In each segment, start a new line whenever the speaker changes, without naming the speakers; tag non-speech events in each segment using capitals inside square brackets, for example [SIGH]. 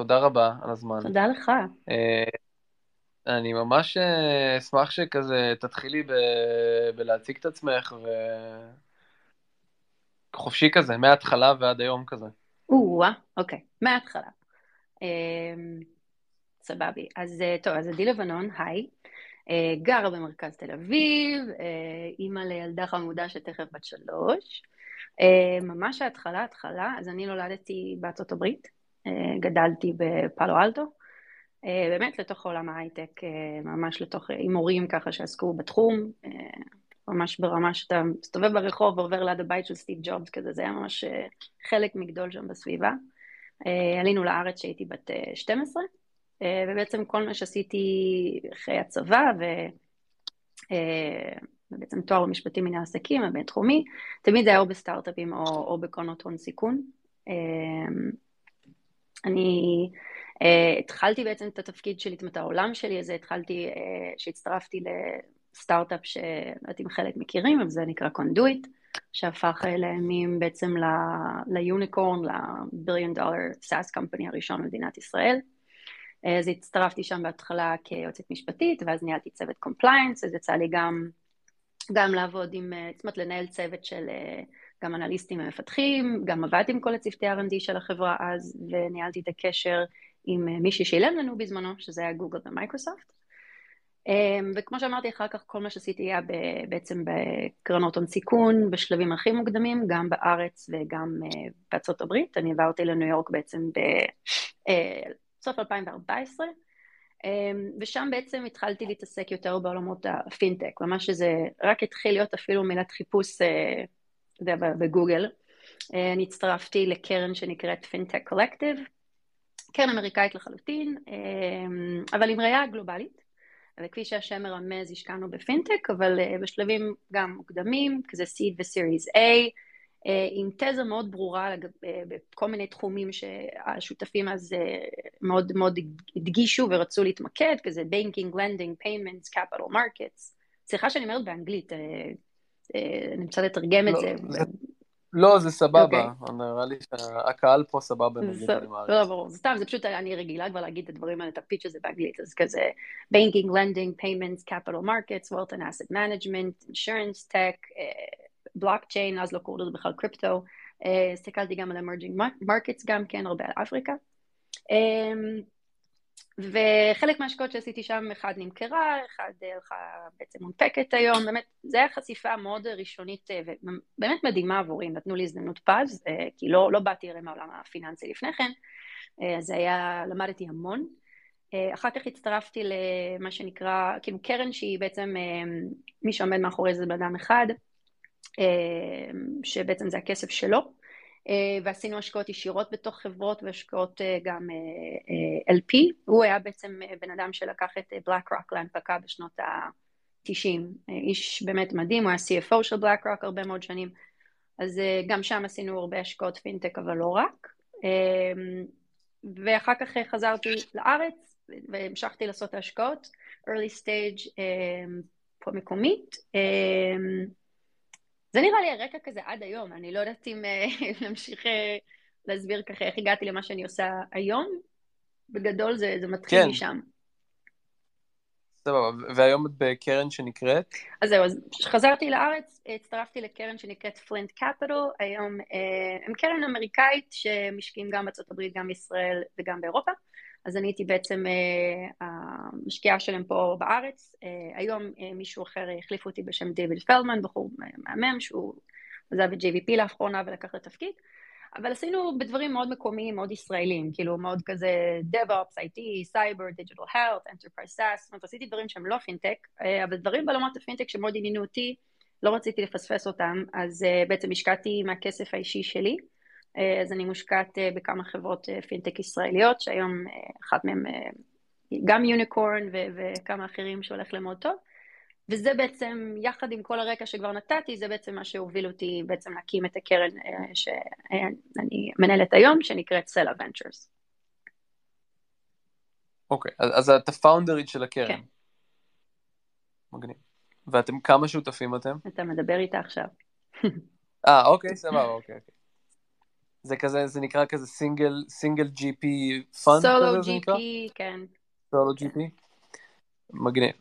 תודה רבה על הזמן.
תודה לך. אה,
אני ממש אה, אשמח שכזה תתחילי ב... בלהציג את עצמך וחופשי כזה, מההתחלה ועד היום כזה.
או-אה, אוקיי, מההתחלה. אה, סבבי. אז טוב, אז עדי לבנון, היי. גרה במרכז תל אביב, אימא לילדה חמודה שתכף בת שלוש. ממש ההתחלה, התחלה, אז אני נולדתי בארצות הברית. אה, גדלתי בפאלו אלטו, אה, באמת לתוך עולם ההייטק, אה, ממש לתוך הימורים ככה שעסקו בתחום, ממש ברמה שאתה מסתובב ברחוב ועובר ליד הבית של סטיב ג'ובס כזה, זה היה ממש חלק מגדול שם בסביבה. עלינו לארץ כשהייתי בת 12, ובעצם כל מה שעשיתי אחרי הצבא, ו... ובעצם תואר במשפטים מנהל עסקים, הבינתחומי, תמיד זה היה או בסטארט-אפים או, או בקרנות הון סיכון. אני uh, התחלתי בעצם את התפקיד שלי, את העולם שלי הזה, התחלתי, uh, שהצטרפתי לסטארט-אפ שלא יודעת אם חלק מכירים, אבל זה נקרא קונדויט, שהפך לימים בעצם ליוניקורן, ל billion dollar SaaS company הראשון במדינת ישראל. אז הצטרפתי שם בהתחלה כיועצת משפטית, ואז ניהלתי צוות compliance, אז יצא לי גם, גם לעבוד עם, זאת אומרת לנהל צוות של גם אנליסטים ומפתחים, גם עבדתי עם כל הצוותי R&D של החברה אז, וניהלתי את הקשר עם אה, מי ששילם לנו בזמנו, שזה היה גוגל ומייקרוסופט. אמ, וכמו שאמרתי, אחר כך כל מה שעשיתי היה בעצם בקרנות הון סיכון, בשלבים הכי מוקדמים, גם בארץ וגם אה, בארצות הברית. אני עברתי לניו יורק בעצם בסוף אה, 2014, אמ, ושם בעצם התחלתי להתעסק יותר בעולמות הפינטק, ממש שזה רק התחיל להיות אפילו מילת חיפוש אתה יודע, בגוגל. אה, אני הצטרפתי לקרן שנקראת פינטק קולקטיב, קרן אמריקאית לחלוטין, אה, אבל עם ראייה גלובלית. וכפי שהשם מרמז, השקענו בפינטק, אבל אה, בשלבים גם מוקדמים, כזה seed ו-series A, עם תזה מאוד ברורה בכל מיני תחומים שהשותפים אז מאוד מאוד הדגישו ורצו להתמקד, כזה banking, lending, payments, capital markets. סליחה שאני אומרת באנגלית, אני רוצה לתרגם את
לא,
זה.
לא, זה סבבה, אוקיי. נראה לי שהקהל פה סבבה, נגיד, אני מעריך.
לא, ברור, סתם, זה פשוט, אני רגילה כבר להגיד את הדברים האלה, את הפיץ' הזה באנגלית, אז כזה banking, lending, payments, capital markets, wealth and asset management, insurance tech, blockchain, אז לא קוראים לזה בכלל קריפטו, אה, הסתכלתי גם על emerging markets גם כן, הרבה על אפריקה. וחלק מההשקעות שעשיתי שם, אחד נמכרה, אחד הלכה בעצם מונפקת היום, באמת, זו הייתה חשיפה מאוד ראשונית אה, ובאמת מדהימה עבורי, נתנו לי הזדמנות פז, אה, כי לא, לא באתי הרי מהעולם הפיננסי לפני כן, אה, זה היה, למדתי המון. אחר כך הצטרפתי למה שנקרא, כאילו קרן שהיא בעצם, מי שעומד מאחורי זה בן אדם אחד, שבעצם זה הכסף שלו, אה, ועשינו השקעות ישירות בתוך חברות והשקעות אה, גם אה, LP. הוא היה בעצם בן אדם שלקח את בלק רוק להנפקה בשנות ה-90. איש באמת מדהים, הוא היה CFO של בלק רוק הרבה מאוד שנים. אז גם שם עשינו הרבה השקעות פינטק, אבל לא רק. ואחר כך חזרתי לארץ והמשכתי לעשות השקעות, early stage פה מקומית. זה נראה לי הרקע כזה עד היום, אני לא יודעת אם אה, [LAUGHS] נמשיך אה, להסביר ככה איך הגעתי למה שאני עושה היום, בגדול זה, זה מתחיל כן. משם.
סבבה, והיום את בקרן שנקראת?
אז זהו, אז כשחזרתי לארץ, הצטרפתי לקרן שנקראת פלינט קפיטל, היום אה, הם קרן אמריקאית שמשקיעים גם בארצות הברית, גם בישראל וגם באירופה. אז אני הייתי בעצם uh, המשקיעה שלהם פה בארץ. Uh, היום uh, מישהו אחר החליף אותי בשם דיוויד פלמן, בחור מהמם, שהוא עזב את JVP לאחרונה ולקח את התפקיד. אבל עשינו בדברים מאוד מקומיים, מאוד ישראלים, כאילו מאוד כזה DevOps, IT, Cyber, Digital Health, Enterprise SaaS, זאת אומרת, עשיתי דברים שהם לא פינטק, אבל דברים בעולמות הפינטק שמאוד עניינו אותי, לא רציתי לפספס אותם, אז בעצם השקעתי מהכסף האישי שלי, אז אני מושקעת בכמה חברות פינטק ישראליות, שהיום אחת מהן גם יוניקורן וכמה אחרים שהולך למאוד טוב. וזה בעצם, יחד עם כל הרקע שכבר נתתי, זה בעצם מה שהוביל אותי בעצם להקים את הקרן שאני מנהלת היום, שנקראת סלע ונצ'רס.
אוקיי, אז, אז את הפאונדרית של הקרן.
כן.
מגניב. ואתם, כמה שותפים אתם?
אתה מדבר איתה עכשיו.
אה, אוקיי, סבבה, אוקיי, אוקיי. זה כזה, זה נקרא כזה סינגל, סינגל ג'י פי פאנד
סולו ג'י פי, כן.
solo GP? מגניב.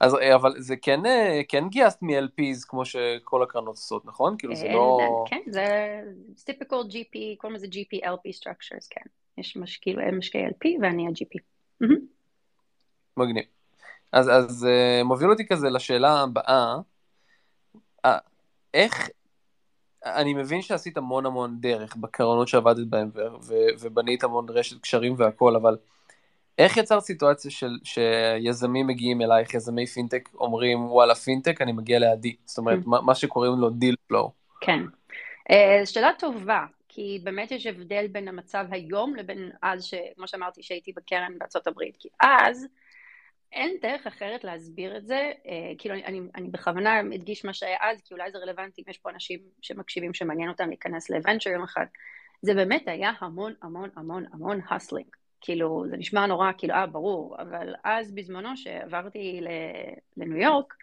אז אבל זה כן, כן גייסת מ-LPs כמו שכל הקרנות עושות, נכון? כאילו זה לא...
כן, זה typical GP, קוראים לזה GP LP structures, כן. יש משקיעי LP ואני ה-GP.
מגניב. אז, אז מוביל אותי כזה לשאלה הבאה, איך, אני מבין שעשית המון המון דרך בקרנות שעבדת בהן ובנית המון רשת קשרים והכל, אבל איך יצרת סיטואציה של, שיזמים מגיעים אלייך, יזמי פינטק אומרים וואלה פינטק אני מגיע לעדי, זאת אומרת mm. מה, מה שקוראים לו deal flow.
כן, uh, שאלה טובה, כי באמת יש הבדל בין המצב היום לבין אז, ש, כמו שאמרתי, שהייתי בקרן בארצות הברית, כי אז אין דרך אחרת להסביר את זה, uh, כאילו אני, אני, אני בכוונה אדגיש מה שהיה אז, כי אולי זה רלוונטי אם יש פה אנשים שמקשיבים שמעניין אותם להיכנס לונצ'ר יום אחד, זה באמת היה המון המון המון המון hustling, כאילו זה נשמע נורא, כאילו אה ברור, אבל אז בזמנו שעברתי לניו יורק,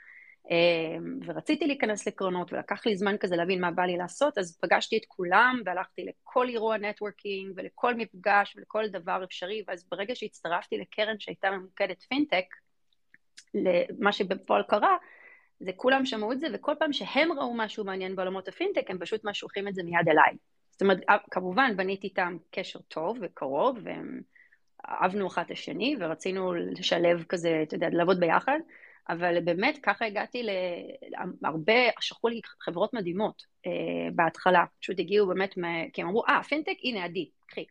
ורציתי להיכנס לקרנות ולקח לי זמן כזה להבין מה בא לי לעשות, אז פגשתי את כולם והלכתי לכל אירוע networking ולכל מפגש ולכל דבר אפשרי, ואז ברגע שהצטרפתי לקרן שהייתה ממוקדת פינטק, למה שבפועל קרה, זה כולם שמעו את זה, וכל פעם שהם ראו משהו מעניין בעולמות הפינטק, הם פשוט משוחים את זה מיד אליי. זאת אומרת, כמובן בניתי איתם קשר טוב וקרוב, והם אהבנו אחד את השני, ורצינו לשלב כזה, אתה יודע, לעבוד ביחד, אבל באמת ככה הגעתי להרבה, שלחו לי חברות מדהימות אה, בהתחלה, פשוט הגיעו באמת, כי הם אמרו, אה, פינטק, הנה עדי, קחי.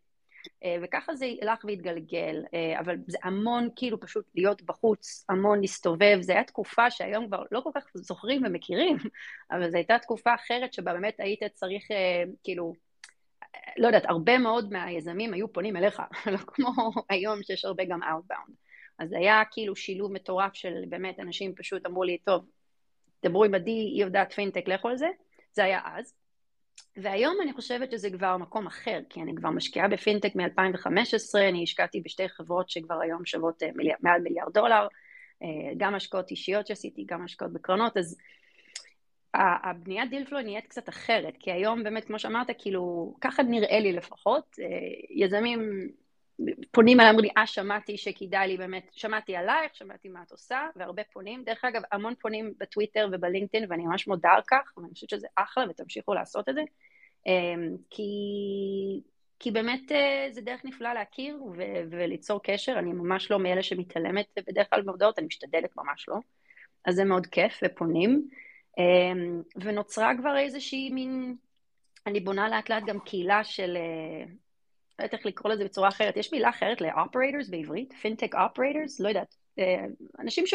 אה, וככה זה הלך והתגלגל, אה, אבל זה המון כאילו פשוט להיות בחוץ, המון להסתובב, זו הייתה תקופה שהיום כבר לא כל כך זוכרים ומכירים, [LAUGHS] אבל זו הייתה תקופה אחרת שבה באמת היית צריך אה, כאילו, לא יודעת, הרבה מאוד מהיזמים היו פונים אליך, [LAUGHS] לא כמו היום שיש הרבה גם Outbound. אז היה כאילו שילוב מטורף של באמת אנשים פשוט אמרו לי, טוב, דברו עם עדי, היא יודעת פינטק, לכו על זה, זה היה אז. והיום אני חושבת שזה כבר מקום אחר, כי אני כבר משקיעה בפינטק מ-2015, אני השקעתי בשתי חברות שכבר היום שוות אה, מיליאר, מעל מיליארד דולר, אה, גם השקעות אישיות שעשיתי, גם השקעות בקרנות, אז הבניית דילפלו נהיית קצת אחרת, כי היום באמת, כמו שאמרת, כאילו, ככה נראה לי לפחות, אה, יזמים פונים אליי, אמרו לי, אה, שמעתי שכדאי לי באמת, שמעתי עלייך, שמעתי מה את עושה, והרבה פונים. דרך אגב, המון פונים בטוויטר ובלינקדאין, ואני ממש מודה על כך, ואני חושבת שזה אחלה, ותמשיכו לעשות את זה. אמ, כי, כי באמת אה, זה דרך נפלאה להכיר ו- וליצור קשר, אני ממש לא מאלה שמתעלמת בדרך כלל בהודעות, אני משתדלת ממש לא. אז זה מאוד כיף, ופונים. אמ, ונוצרה כבר איזושהי מין, אני בונה לאט לאט גם קהילה של אה, לא יודעת איך לקרוא לזה בצורה אחרת, יש מילה אחרת ל-operators בעברית? פינטק operators? לא יודעת. אה, אנשים ש...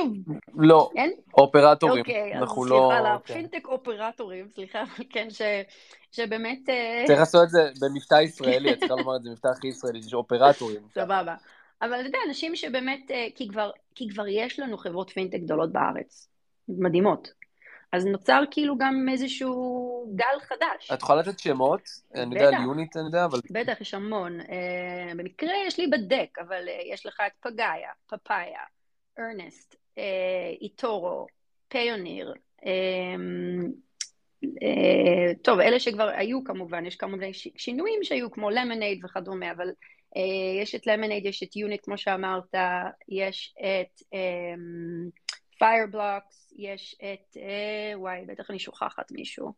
לא, אין? אופרטורים,
אוקיי, לא... סליחה, לא, פינטק אופרטורים, סליחה, אבל כן, ש... שבאמת... אה,
צריך לעשות את זה במבטא ישראלי, את צריכה לומר את זה במבטא הכי ישראלי, יש אופרטורים.
סבבה. אבל אתה יודע, אנשים שבאמת, אה, כי כבר, כי כבר יש לנו חברות פינטק גדולות בארץ, מדהימות. אז נוצר כאילו גם איזשהו גל חדש.
את יכולה לתת שמות? אני יודע על יוניט, אני יודע, אבל...
בטח, יש המון. Uh, במקרה יש לי בדק, אבל uh, יש לך את פגאיה, פפאיה, ארנסט, uh, איטורו, פיוניר. טוב, אלה שכבר היו כמובן, יש כמובן שינויים שהיו כמו למונייד וכדומה, אבל יש את למונייד, יש את יוניט כמו שאמרת, יש את פיירבלוקס, יש את, אה, וואי, בטח אני שוכחת מישהו,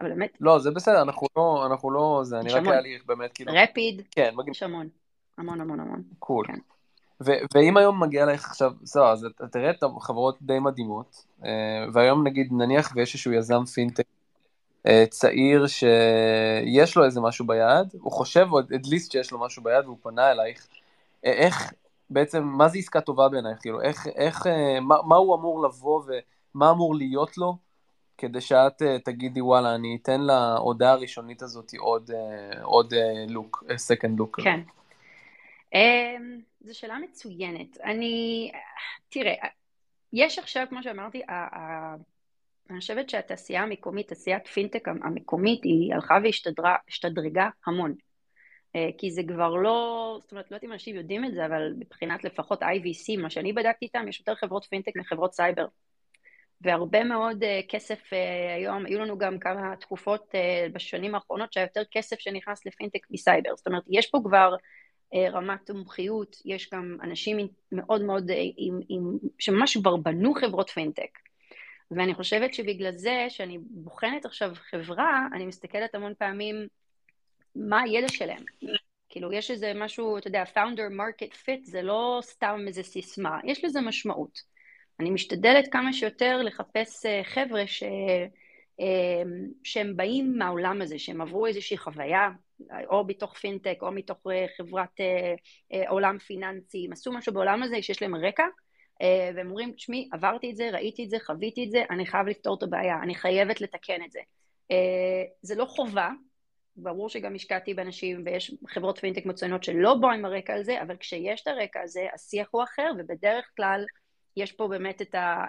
אבל באמת.
לא, זה בסדר, אנחנו לא, אנחנו לא, זה, אני רק היה לי באמת כאילו...
רפיד.
כן, מגיע.
יש המון, המון המון המון.
cool. כן. ואם היום מגיע לך עכשיו, בסדר, אז אתה תראה את החברות די מדהימות, אה, והיום נגיד, נניח ויש איזשהו יזם פינטק אה, צעיר שיש לו איזה משהו ביד, הוא חושב, או את ליסט שיש לו משהו ביד, והוא פנה אלייך, איך, בעצם, מה זה עסקה טובה בעינייך? כאילו, איך, איך, אה, מה, מה הוא אמור לבוא ומה אמור להיות לו כדי שאת תגידי, וואלה, אני אתן להודעה הראשונית הזאת עוד, עוד לוק, second look.
כן. אמ, זו שאלה מצוינת. אני, תראה, יש עכשיו, כמו שאמרתי, אני חושבת שהתעשייה המקומית, תעשיית פינטק המקומית, היא הלכה והשתדרגה המון. אה, כי זה כבר לא, זאת אומרת, לא יודעת אם אנשים יודעים את זה, אבל מבחינת לפחות IVC, מה שאני בדקתי איתם, יש יותר חברות פינטק מחברות סייבר. והרבה מאוד uh, כסף uh, היום, היו לנו גם כמה תקופות בשנים האחרונות שהיה יותר כסף שנכנס לפינטק מסייבר. זאת אומרת, יש פה כבר רמת מומחיות, יש גם אנשים מאוד מאוד, עם, עם, שממש כבר בנו חברות פינטק. ואני חושבת שבגלל זה, שאני בוחנת עכשיו חברה, אני מסתכלת המון פעמים מה הידע שלהם. כאילו, יש איזה משהו, אתה יודע, founder market fit זה לא סתם איזה סיסמה, יש לזה משמעות. אני משתדלת כמה שיותר לחפש אה, חבר'ה ש... אה, שהם באים מהעולם הזה, שהם עברו איזושהי חוויה, או מתוך פינטק, או מתוך אה, חברת עולם פיננסי, הם עשו משהו בעולם הזה שיש להם רקע, והם אומרים, תשמעי, עברתי את זה, ראיתי את זה, חוויתי את זה, אני חייב לפתור את הבעיה, אני חייבת לתקן את זה. זה לא חובה, ברור שגם השקעתי באנשים, ויש חברות פינטק מצוינות שלא בואו עם הרקע הזה, אבל כשיש את הרקע הזה, השיח הוא אחר, ובדרך כלל יש פה באמת את ה...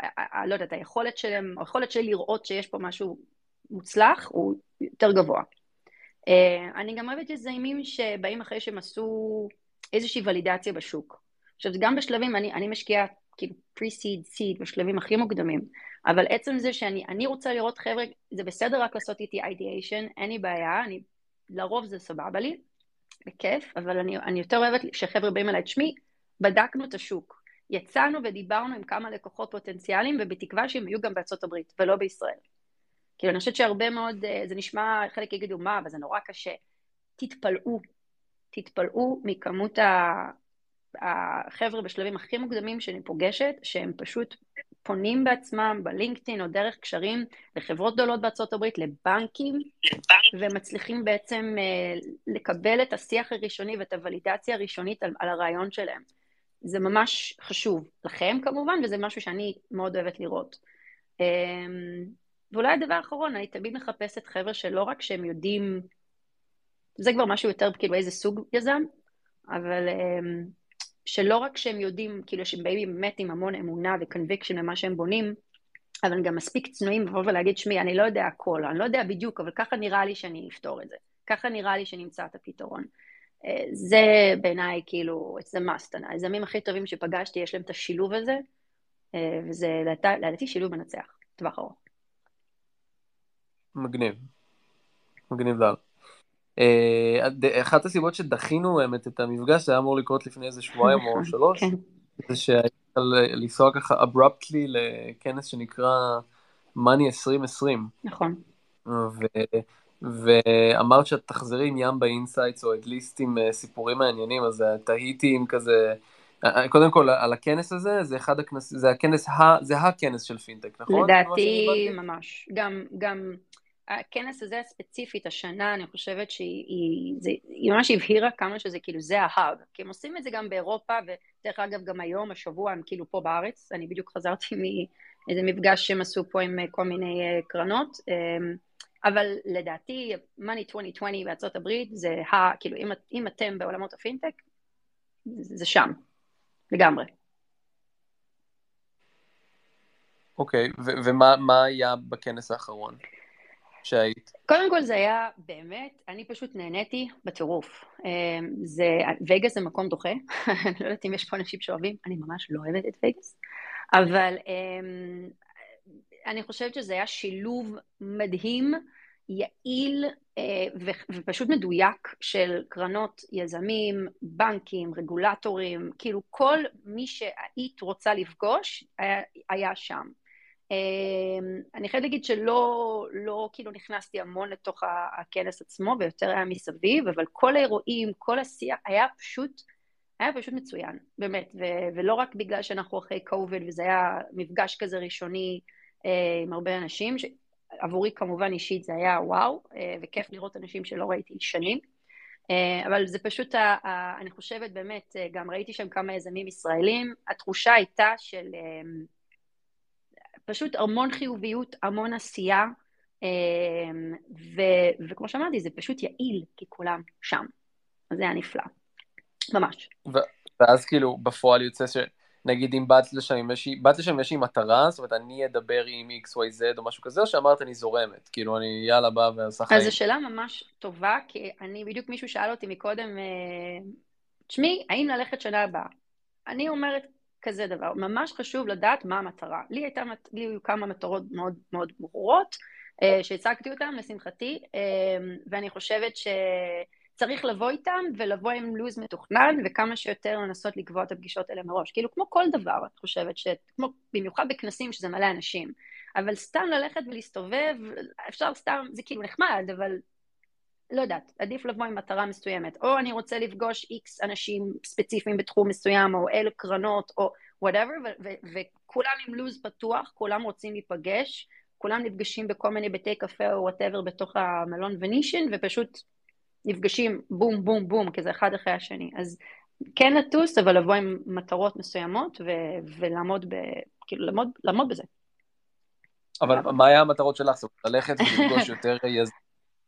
לא יודעת, היכולת שלהם, היכולת שלי לראות שיש פה משהו מוצלח, הוא יותר גבוה. אה, אני גם אוהבת יזמים שבאים אחרי שהם עשו איזושהי ולידציה בשוק. עכשיו, גם בשלבים, אני, אני משקיעה כאילו pre-seed, seed, בשלבים הכי מוקדמים, אבל עצם זה שאני רוצה לראות חבר'ה, זה בסדר רק לעשות איתי ideation, אין לי בעיה, אני לרוב זה סבבה לי, בכיף, אבל אני, אני יותר אוהבת שחבר'ה באים אליי, תשמעי, בדקנו את השוק, יצאנו ודיברנו עם כמה לקוחות פוטנציאליים, ובתקווה שהם יהיו גם בארצות הברית, ולא בישראל. כאילו, אני חושבת שהרבה מאוד, אה, זה נשמע, חלק יגידו, מה, אבל זה נורא קשה. תתפלאו, תתפלאו מכמות החבר'ה בשלבים הכי מוקדמים שאני פוגשת, שהם פשוט פונים בעצמם בלינקדאין או דרך קשרים לחברות גדולות בארצות הברית, לבנקים, ומצליחים בעצם אה, לקבל את השיח הראשוני ואת הוולידציה הראשונית על, על הרעיון שלהם. זה ממש חשוב לכם כמובן, וזה משהו שאני מאוד אוהבת לראות. אמ, ואולי הדבר האחרון, אני תמיד מחפשת חבר'ה שלא רק שהם יודעים, זה כבר משהו יותר כאילו איזה סוג יזם, אבל אמ, שלא רק שהם יודעים, כאילו שהם באים באמת עם המון אמונה וקונביקשן למה שהם בונים, אבל הם גם מספיק צנועים לבוא ולהגיד, שמי, אני לא יודע הכל, אני לא יודע בדיוק, אבל ככה נראה לי שאני אפתור את זה. ככה נראה לי שנמצא את הפתרון. אה, זה בעיניי כאילו, it's a must. היזמים הכי טובים שפגשתי, יש להם את השילוב הזה, אה, וזה לדעתי שילוב מנצח, טווח ארוך.
מגניב. מגניב לגמרי. אה, אחת הסיבות שדחינו האמת את המפגש, זה היה אמור לקרות לפני איזה שבועיים או שלוש, כן. זה שהיית צריכה לנסוע ככה abruptly לכנס שנקרא Money 20/20.
נכון.
ואמרת שאת תחזרי עם ים insights, או at least עם אה, סיפורים מעניינים, אז תהיתי עם כזה... אה, קודם כל, על הכנס הזה, זה אחד הכנס, זה הכנס, זה הכנס של פינטק, נכון?
לדעתי, ממש. גם, גם הכנס הזה ספציפית, השנה, אני חושבת שהיא ממש הבהירה כמה שזה כאילו, זה ההאב. כי הם עושים את זה גם באירופה, ודרך אגב, גם היום, השבוע, הם כאילו פה בארץ. אני בדיוק חזרתי מאיזה מפגש שהם עשו פה עם כל מיני קרנות. אבל לדעתי, Money 2020 בארצות הברית זה ה... כאילו, אם, אם אתם בעולמות הפינטק, זה שם, לגמרי.
אוקיי, okay, ומה היה בכנס האחרון שהיית?
קודם כל זה היה באמת, אני פשוט נהניתי בטירוף. אמ, זה, וגאס זה מקום דוחה, [LAUGHS] אני לא יודעת אם יש פה אנשים שאוהבים, אני ממש לא אוהבת את וגאס, אבל אמ, אני חושבת שזה היה שילוב מדהים, יעיל אה, ופשוט מדויק של קרנות יזמים, בנקים, רגולטורים, כאילו כל מי שהיית רוצה לפגוש היה, היה שם. אה, אני חייבת להגיד שלא לא, כאילו נכנסתי המון לתוך הכנס עצמו ויותר היה מסביב, אבל כל האירועים, כל השיח היה פשוט היה פשוט מצוין, באמת, ו- ולא רק בגלל שאנחנו אחרי קוביד וזה היה מפגש כזה ראשוני אה, עם הרבה אנשים, שעבורי כמובן אישית זה היה וואו, אה, וכיף לראות אנשים שלא ראיתי שנים. אה, אבל זה פשוט, אני חושבת באמת, גם ראיתי שם כמה יזמים ישראלים, התחושה הייתה של פשוט המון חיוביות, המון עשייה, ו, וכמו שאמרתי, זה פשוט יעיל, כי כולם שם. אז זה היה נפלא. ממש.
ואז כאילו בפועל יוצא ש... נגיד אם באת לשם עם איזושהי, באת לשם עם איזושהי מטרה, זאת אומרת אני אדבר עם XYZ או משהו כזה, או שאמרת אני זורמת, כאילו אני יאללה באה ועושה חיים.
אז זו שאלה ממש טובה, כי אני, בדיוק מישהו שאל אותי מקודם, אה, תשמעי, האם ללכת שנה הבאה? אני אומרת כזה דבר, ממש חשוב לדעת מה המטרה. לי הייתה, לי היו כמה מטרות מאוד מאוד ברורות, אה, שהצגתי אותן לשמחתי, אה, ואני חושבת ש... צריך לבוא איתם ולבוא עם לו"ז מתוכנן וכמה שיותר לנסות לקבוע את הפגישות האלה מראש. כאילו כמו כל דבר, אני חושבת, שכמו, במיוחד בכנסים שזה מלא אנשים, אבל סתם ללכת ולהסתובב, אפשר סתם, זה כאילו נחמד, אבל לא יודעת, עדיף לבוא עם מטרה מסוימת. או אני רוצה לפגוש איקס אנשים ספציפיים בתחום מסוים, או אלו קרנות, או whatever, וכולם עם לו"ז פתוח, כולם רוצים להיפגש, כולם נפגשים בכל מיני בתי קפה או whatever בתוך המלון וניישן, ופשוט נפגשים בום בום בום, כזה אחד אחרי השני. אז כן לטוס, אבל לבוא עם מטרות מסוימות ו- ולעמוד ב... כאילו, לעמוד, לעמוד בזה.
אבל מה היה המטרות שלך? זאת אומרת, ללכת ולפגוש יותר יז...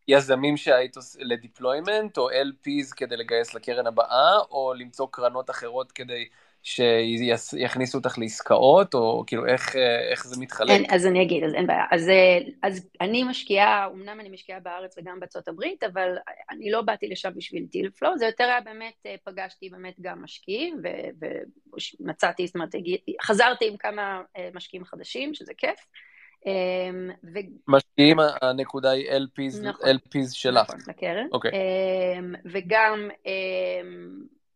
יזמים שהיית לדיפלוימנט, או LPs כדי לגייס לקרן הבאה, או למצוא קרנות אחרות כדי שיכניסו אותך לעסקאות, או כאילו איך, איך זה מתחלק?
אין, אז אני אגיד, אז אין בעיה. אז, אז אני משקיעה, אמנם אני משקיעה בארץ וגם בארצות הברית, אבל אני לא באתי לשם בשביל טיל פלואו, זה יותר היה באמת, אה, פגשתי באמת גם משקיעים, ומצאתי, זאת אומרת, חזרתי עם כמה אה, משקיעים חדשים, שזה כיף.
ו... משקיעים, הנקודה היא LPs, נכון, LPs שלך.
נכון, לקרן.
אוקיי.
וגם...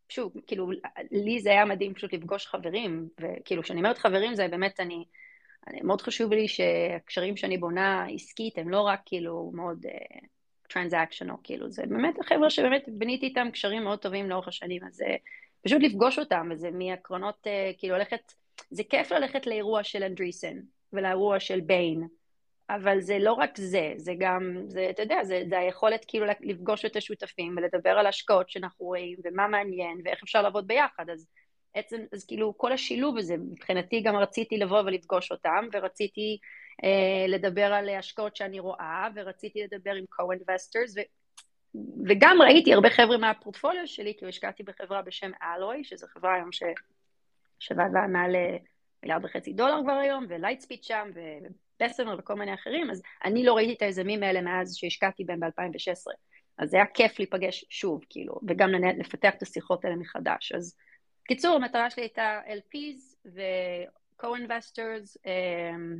שוב, כאילו, לי זה היה מדהים פשוט לפגוש חברים, וכאילו, כשאני אומרת חברים זה באמת, אני, אני מאוד חשוב לי שהקשרים שאני בונה עסקית הם לא רק כאילו מאוד טרנזקשיונל, uh, כאילו, זה באמת החבר'ה שבאמת בניתי איתם קשרים מאוד טובים לאורך השנים, אז uh, פשוט לפגוש אותם, וזה מהקרונות, uh, כאילו, ללכת, זה כיף ללכת לאירוע של אנדריסן, ולאירוע של ביין, אבל זה לא רק זה, זה גם, זה, אתה יודע, זה, זה היכולת כאילו לפגוש את השותפים ולדבר על השקעות שאנחנו רואים ומה מעניין ואיך אפשר לעבוד ביחד, אז עצם, אז כאילו כל השילוב הזה, מבחינתי גם רציתי לבוא ולפגוש אותם ורציתי אה, לדבר על השקעות שאני רואה ורציתי לדבר עם co-investors ו... וגם ראיתי הרבה חבר'ה מהפורטפוליו שלי, כי השקעתי בחברה בשם אלוי, שזו חברה היום ששווה מעל מיליארד וחצי דולר כבר היום, ולייטספיד שם, בסמר וכל מיני אחרים, אז אני לא ראיתי את היזמים האלה מאז שהשקעתי בהם ב-2016. אז זה היה כיף להיפגש שוב, כאילו, וגם לפתח את השיחות האלה מחדש. אז קיצור, המטרה שלי הייתה LPs ו-co-investors, אמ,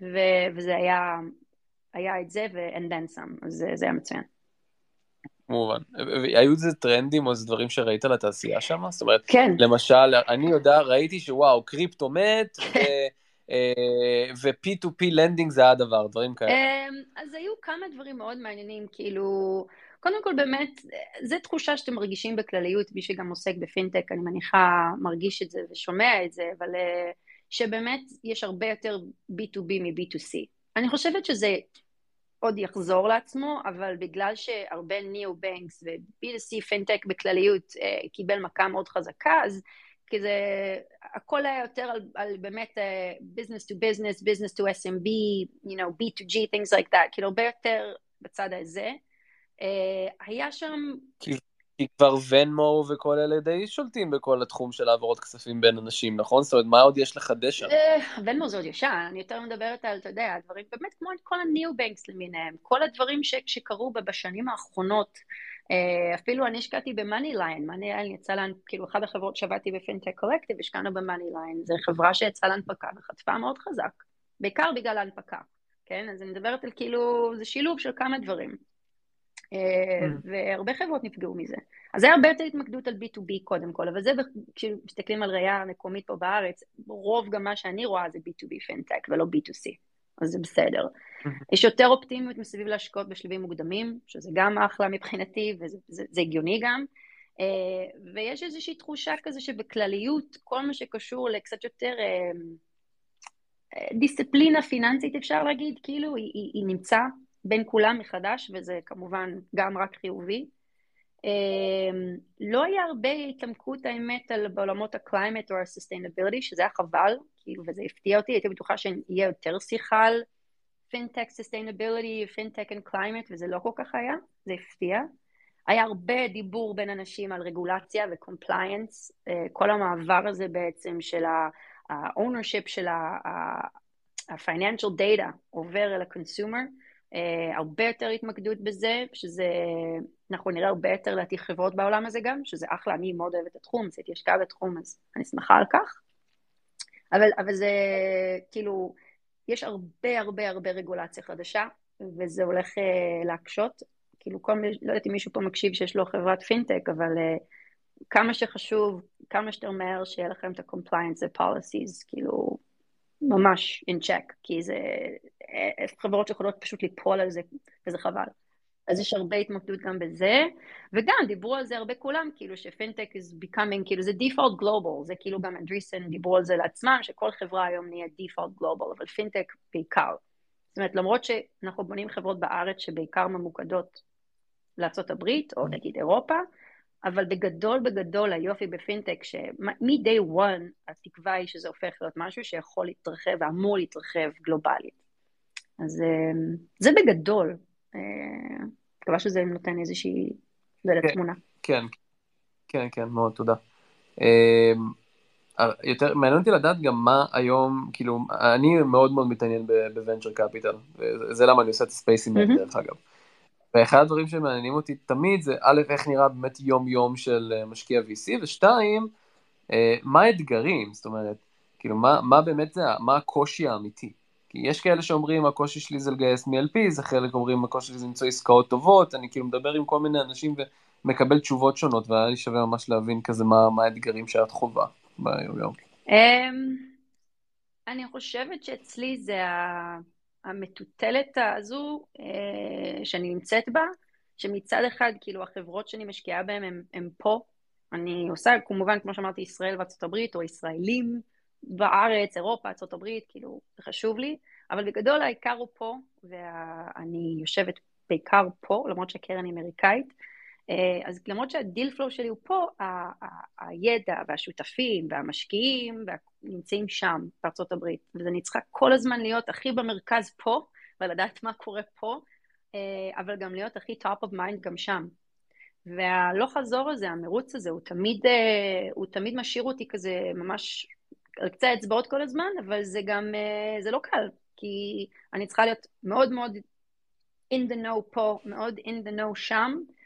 ו- וזה היה, היה את זה ו-and then some, אז זה היה מצוין.
כמובן. היו איזה טרנדים או איזה דברים שראית על התעשייה שם? זאת אומרת,
כן.
למשל, אני יודע, ראיתי שוואו, קריפטו מת. [LAUGHS] אה, ו-P2P lending זה הדבר, דברים כאלה.
אמ, אז היו כמה דברים מאוד מעניינים, כאילו, קודם כל באמת, זו תחושה שאתם מרגישים בכלליות, מי שגם עוסק בפינטק, אני מניחה, מרגיש את זה ושומע את זה, אבל אה, שבאמת יש הרבה יותר B2B מ-B2C. אני חושבת שזה עוד יחזור לעצמו, אבל בגלל שהרבה ניאו-בנקס ו-B2C פינטק בכלליות אה, קיבל מכה מאוד חזקה, אז כי זה, הכל היה יותר על, על באמת uh, business to business, business to SMB, you know, B2G, things like that, כאילו הרבה יותר בצד הזה. Uh, היה שם...
כי, כי כבר ונמו וכל אלה די שולטים בכל התחום של העברות כספים בין אנשים, נכון? זאת אומרת, מה עוד יש לחדש שם?
ונמו זה עוד ישן, אני יותר מדברת על, אתה יודע, דברים באמת כמו כל ה neo banks למיניהם, כל הדברים שקרו בשנים האחרונות. אה, אפילו אני השקעתי ב MoneyLion, מאני יצא לה, כאילו אחת החברות שעבדתי ב FinTech Collective, השקענו ב MoneyLion, זו חברה שיצאה להנפקה וחטפה מאוד חזק, בעיקר בגלל ההנפקה, כן? אז אני מדברת על כאילו, זה שילוב של כמה דברים. אה, mm. והרבה חברות נפגעו מזה. אז זה הרבה יותר התמקדות על B2B קודם כל, אבל זה כשמסתכלים על ראייה מקומית פה בארץ, רוב גם מה שאני רואה זה B2B פינטק ולא B2C. אז זה בסדר. יש יותר אופטימיות מסביב להשקעות בשלבים מוקדמים, שזה גם אחלה מבחינתי, וזה זה, זה הגיוני גם. אה, ויש איזושהי תחושה כזה שבכלליות, כל מה שקשור לקצת יותר אה, דיסציפלינה פיננסית, אפשר להגיד, כאילו, היא, היא, היא נמצא בין כולם מחדש, וזה כמובן גם רק חיובי. לא היה הרבה התעמקות האמת על בעולמות ה climate או ה-sustainability, שזה היה חבל, כאילו, וזה הפתיע אותי, הייתי בטוחה שיהיה יותר שיחה על fintech sustainability, fintech and climate, וזה לא כל כך היה, זה הפתיע. היה הרבה דיבור בין אנשים על רגולציה ו compliance, כל המעבר הזה בעצם של ה-ownership של ה-financial data עובר אל ה-consumer, הרבה יותר התמקדות בזה, שזה, אנחנו נראה הרבה יותר לעתיד חברות בעולם הזה גם, שזה אחלה, אני מאוד אוהבת את התחום, עשיתי השקעה בתחום, אז אני שמחה על כך. אבל, אבל זה כאילו, יש הרבה הרבה הרבה רגולציה חדשה, וזה הולך uh, להקשות. כאילו, כל, לא יודעת אם מישהו פה מקשיב שיש לו חברת פינטק, אבל uh, כמה שחשוב, כמה שיותר מהר שיהיה לכם את ה-compliance ו-policies, כאילו, ממש in check, כי זה אה, חברות שיכולות פשוט ליפול על זה, וזה חבל. אז יש הרבה התמקדות גם בזה, וגם דיברו על זה הרבה כולם, כאילו שפינטק is becoming, כאילו זה default global, זה כאילו גם אנדריסן דיברו על זה לעצמם, שכל חברה היום נהיה default global, אבל פינטק בעיקר. זאת אומרת, למרות שאנחנו בונים חברות בארץ שבעיקר ממוקדות לארה"ב, או נגיד אירופה, אבל בגדול בגדול היופי בפינטק, שמ-day one התקווה היא שזה הופך להיות משהו שיכול להתרחב ואמור להתרחב גלובלית. אז אה, זה בגדול. אה, מקווה שזה נותן איזושהי, זה
כן,
לתמונה.
כן, כן, כן, מאוד, תודה. אה, יותר מעניין אותי לדעת גם מה היום, כאילו, אני מאוד מאוד מתעניין בוונצ'ר קפיטל, וזה למה אני עושה את הספייסים האלה דרך אגב. ואחד הדברים שמעניינים אותי תמיד זה א', איך נראה באמת יום יום של משקיע VC, ושתיים, מה האתגרים, זאת אומרת, כאילו, מה, מה באמת זה, מה הקושי האמיתי. כי יש כאלה שאומרים הקושי שלי זה לגייס מ-LP, זה חלק אומרים הקושי שלי זה למצוא עסקאות טובות, אני כאילו מדבר עם כל מיני אנשים ומקבל תשובות שונות, והיה לי שווה ממש להבין כזה מה, מה האתגרים שאת חווה ביום יום.
אמ, אני חושבת שאצלי זה המטוטלת הזו אה, שאני נמצאת בה, שמצד אחד כאילו החברות שאני משקיעה בהן הן פה, אני עושה כמובן כמו שאמרתי ישראל וארצות הברית או ישראלים, בארץ, אירופה, ארה"ב, כאילו, זה חשוב לי, אבל בגדול העיקר הוא פה, ואני יושבת בעיקר פה, למרות שהקרן היא אמריקאית, אז למרות שהדיל פלואו שלי הוא פה, הידע והשותפים והמשקיעים נמצאים שם, בארצות הברית, אז אני צריכה כל הזמן להיות הכי במרכז פה, ולדעת מה קורה פה, אה, אבל גם להיות הכי top of mind גם שם. והלא חזור הזה, המרוץ הזה, הוא תמיד, אה, הוא תמיד משאיר אותי כזה ממש על קצה האצבעות כל הזמן, אבל זה גם, אה, זה לא קל, כי אני צריכה להיות מאוד מאוד in the know פה, מאוד in the know שם, אה,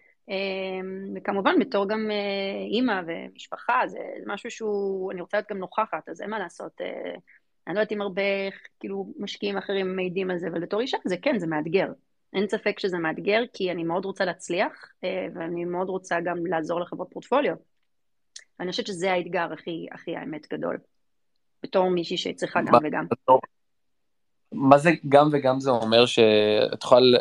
וכמובן בתור גם אה, אימא ומשפחה, זה משהו שהוא, אני רוצה להיות גם נוכחת, אז אין מה לעשות. אני לא יודעת אם הרבה כאילו משקיעים אחרים מעידים על זה, אבל בתור אישה זה כן, זה מאתגר. אין ספק שזה מאתגר, כי אני מאוד רוצה להצליח, ואני מאוד רוצה גם לעזור לחברות פורטפוליו. אני חושבת שזה האתגר הכי, הכי האמת גדול. בתור מישהי שצריכה גם וגם.
מה זה גם וגם זה אומר שאת יכולה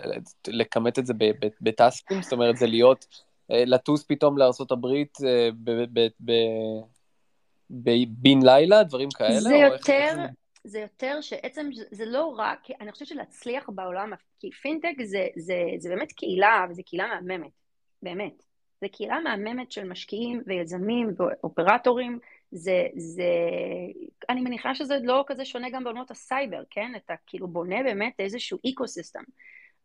לכמת את זה בטסקים? זאת אומרת, זה להיות, אה, לטוס פתאום לארה"ב אה, בין לילה, דברים כאלה?
זה יותר, זה יותר שעצם, זה לא רק, אני חושבת שלהצליח בעולם, כי פינטק זה, זה, זה באמת קהילה, וזו קהילה מהממת, באמת. זו קהילה מהממת של משקיעים ויזמים ואופרטורים, זה, זה, אני מניחה שזה לא כזה שונה גם בעולמות הסייבר, כן? אתה כאילו בונה באמת איזשהו אקו-סיסטם.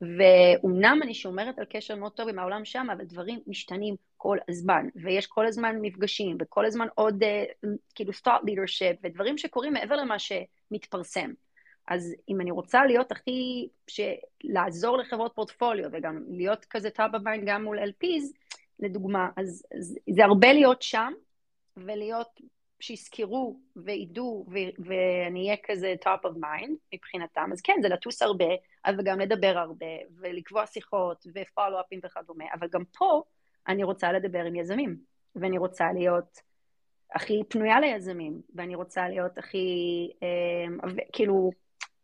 ואומנם אני שומרת על קשר מאוד טוב עם העולם שם, אבל דברים משתנים כל הזמן, ויש כל הזמן מפגשים, וכל הזמן עוד uh, כאילו thought leadership, ודברים שקורים מעבר למה שמתפרסם. אז אם אני רוצה להיות הכי, לעזור לחברות פורטפוליו, וגם להיות כזה top of mind גם מול LPs, לדוגמה, אז, אז זה הרבה להיות שם, ולהיות, שיזכרו וידעו, ו- ואני אהיה כזה top of mind מבחינתם, אז כן, זה לטוס הרבה, אבל גם לדבר הרבה, ולקבוע שיחות, ופולו-אפים וכדומה, אבל גם פה אני רוצה לדבר עם יזמים, ואני רוצה להיות הכי פנויה ליזמים, ואני רוצה להיות הכי, אה, כאילו,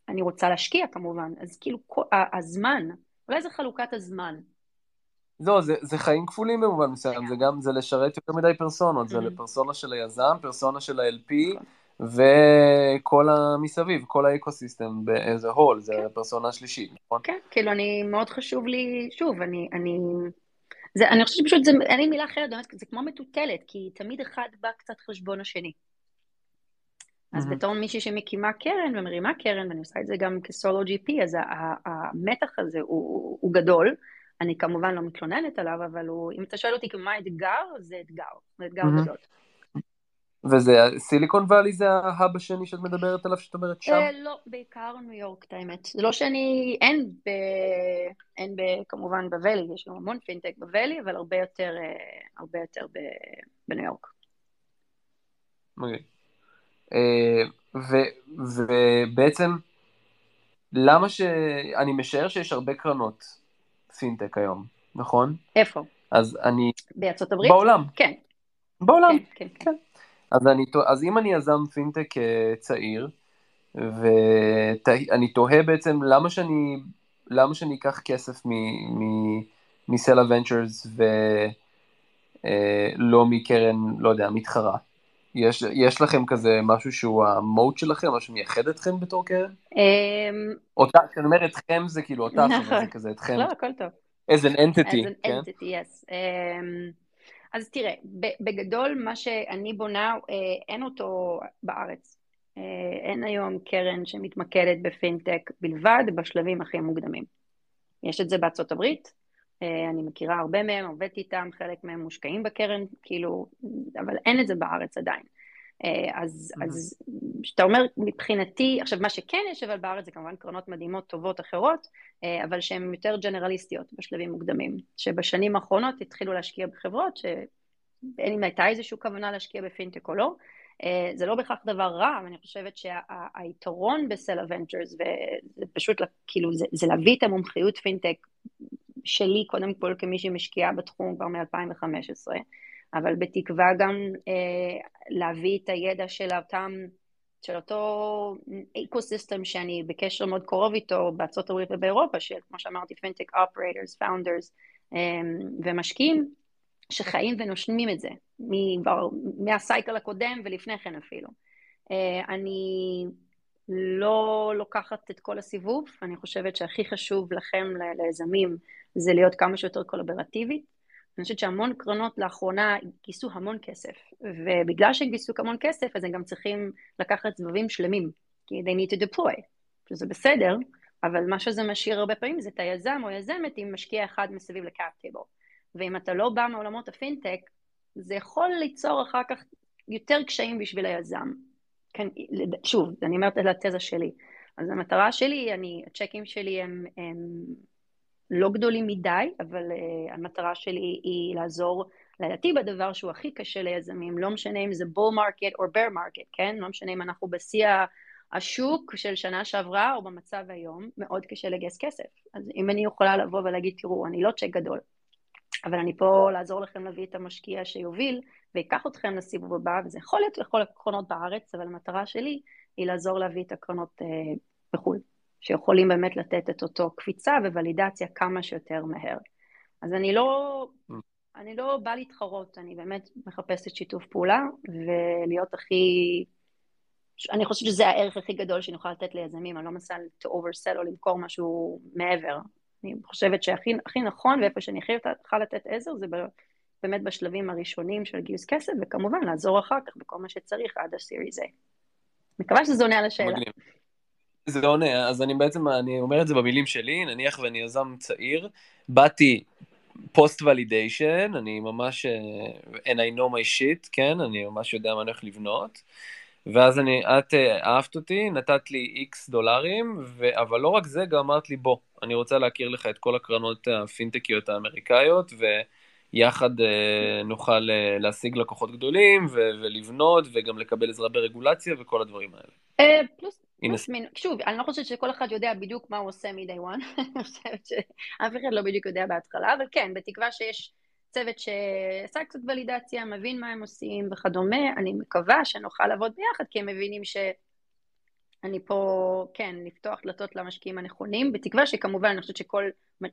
אני רוצה להשקיע כמובן, אז כאילו, הזמן, אולי זה חלוקת הזמן.
לא, זה, זה חיים כפולים במובן מסוים, זה גם, זה לשרת יותר מדי פרסונות, זה mm-hmm. לפרסונה של היזם, פרסונה של ה-LP, וכל המסביב, כל האקוסיסטם באיזה הול, זה הפרסונה השלישית, נכון?
כן, כאילו אני, מאוד חשוב לי, שוב, אני, אני, זה, אני חושבת שפשוט, זה, אין לי מילה אחרת, באמת, זה כמו מטוטלת, כי תמיד אחד בא קצת חשבון השני. אז בתור מישהי שמקימה קרן ומרימה קרן, ואני עושה את זה גם כסולו GP, אז המתח הזה הוא, הוא גדול. אני כמובן לא מתלוננת עליו, אבל הוא, אם אתה שואל אותי מה האתגר, זה אתגר, זה אתגר גדול.
וזה סיליקון וואלי זה ההאב השני שאת מדברת עליו, שאת אומרת שם?
אה, לא, בעיקר ניו יורק, את האמת. זה לא שאני, אין, ב, אין ב, כמובן בוואלי, יש לנו המון פינטק בוואלי, אבל הרבה יותר, אה, הרבה יותר ב, בניו יורק.
אוקיי. אה, ובעצם, למה ש... אני משער שיש הרבה קרנות פינטק היום, נכון?
איפה?
אז אני...
בארצות הברית?
בעולם.
כן.
בעולם,
כן. כן, כן.
אז, אני, אז אם אני יזם פינטק אה, צעיר, ואני תוהה בעצם למה שאני, למה שאני אקח כסף מסלע ונצ'רס ולא מקרן, לא יודע, מתחרה. יש, יש לכם כזה משהו שהוא המוט שלכם, משהו מייחד אתכם בתור קרן?
אמ,
אותה, כשאני אומר אתכם זה כאילו אותה,
נכון.
זה כזה אתכם.
לא, הכל טוב.
as an entity,
as an
כן?
entity, yes. Um, אז תראה, בגדול מה שאני בונה, אה, אין אותו בארץ. אה, אין היום קרן שמתמקדת בפינטק בלבד בשלבים הכי מוקדמים. יש את זה בארצות הברית, אני מכירה הרבה מהם, עובדת איתם, חלק מהם מושקעים בקרן, כאילו, אבל אין את זה בארץ עדיין. אז, אז שאתה אומר מבחינתי, עכשיו מה שכן יש אבל בארץ זה כמובן קרנות מדהימות טובות אחרות, אבל שהן יותר ג'נרליסטיות בשלבים מוקדמים, שבשנים האחרונות התחילו להשקיע בחברות שאין אם הייתה איזושהי כוונה להשקיע בפינטק או לא, זה לא בהכרח דבר רע, אבל אני חושבת שהיתרון בסלע ונצ'רס, וזה פשוט כאילו זה, זה להביא את המומחיות פינטק שלי קודם כל כמי שמשקיעה בתחום כבר מ-2015, אבל בתקווה גם אה, להביא את הידע של אותם, של אותו אקו-סיסטם שאני בקשר מאוד קרוב איתו בארצות הברית ובאירופה, של כמו שאמרתי, fintech operators, founders ומשקיעים, שחיים ונושמים את זה, כבר, מה cycle הקודם ולפני כן אפילו. אה, אני לא לוקחת את כל הסיבוב, אני חושבת שהכי חשוב לכם, ליזמים, זה להיות כמה שיותר collaborative. אני חושבת שהמון קרנות לאחרונה גייסו המון כסף, ובגלל שהם גייסו המון כסף, אז הם גם צריכים לקחת סבבים שלמים, כי they need to deploy, שזה בסדר, אבל מה שזה משאיר הרבה פעמים זה את היזם או יזמת עם משקיע אחד מסביב לקאפ טייבל. ואם אתה לא בא מעולמות הפינטק, זה יכול ליצור אחר כך יותר קשיים בשביל היזם. כן, שוב, אני אומרת על התזה שלי. אז המטרה שלי, אני, הצ'קים שלי הם, הם לא גדולים מדי, אבל uh, המטרה שלי היא לעזור, לדעתי בדבר שהוא הכי קשה ליזמים, לא משנה אם זה bull market או bear market, כן? לא משנה אם אנחנו בשיא השוק של שנה שעברה או במצב היום, מאוד קשה לגייס כסף. אז אם אני יכולה לבוא ולהגיד, תראו, אני לא צ'ק גדול, אבל אני פה לעזור לכם להביא את המשקיע שיוביל ויקח אתכם לסיבוב הבא, וזה יכול להיות לכל הקרנות בארץ, אבל המטרה שלי היא לעזור להביא את הקרנות uh, בחו"ל. שיכולים באמת לתת את אותו קפיצה ו ולידציה כמה שיותר מהר. אז אני לא, mm. אני לא באה להתחרות, אני באמת מחפשת שיתוף פעולה ולהיות הכי... אני חושבת שזה הערך הכי גדול שאני יכולה לתת ליזמים, אני לא מנסה to oversell או למכור משהו מעבר. אני חושבת שהכי נכון ואיפה שאני הכי יכולה לתת עזר זה באמת בשלבים הראשונים של גיוס כסף, וכמובן לעזור אחר כך בכל מה שצריך עד ה-Series A. מקווה שזה עונה על השאלה. מגניב.
זה עונה, אז אני בעצם, אני אומר את זה במילים שלי, נניח ואני יזם צעיר, באתי פוסט ולידיישן, אני ממש, אה, and I know my shit, כן, אני ממש יודע מה אני הולך לבנות, ואז אני, את אה, אהבת אותי, נתת לי איקס דולרים, ו, אבל לא רק זה, גם אמרת לי, בוא, אני רוצה להכיר לך את כל הקרנות הפינטקיות האמריקאיות, ויחד אה, נוכל להשיג לקוחות גדולים, ו, ולבנות, וגם לקבל עזרה ברגולציה וכל הדברים האלה.
פלוס שוב, אני לא חושבת שכל אחד יודע בדיוק מה הוא עושה מ-day one, [LAUGHS] אני חושבת שאף אחד לא בדיוק יודע בהתחלה, אבל כן, בתקווה שיש צוות שעשה קצת ולידציה, מבין מה הם עושים וכדומה, אני מקווה שנוכל לעבוד ביחד, כי הם מבינים שאני פה, כן, לפתוח דלתות למשקיעים הנכונים, בתקווה שכמובן, אני חושבת שכל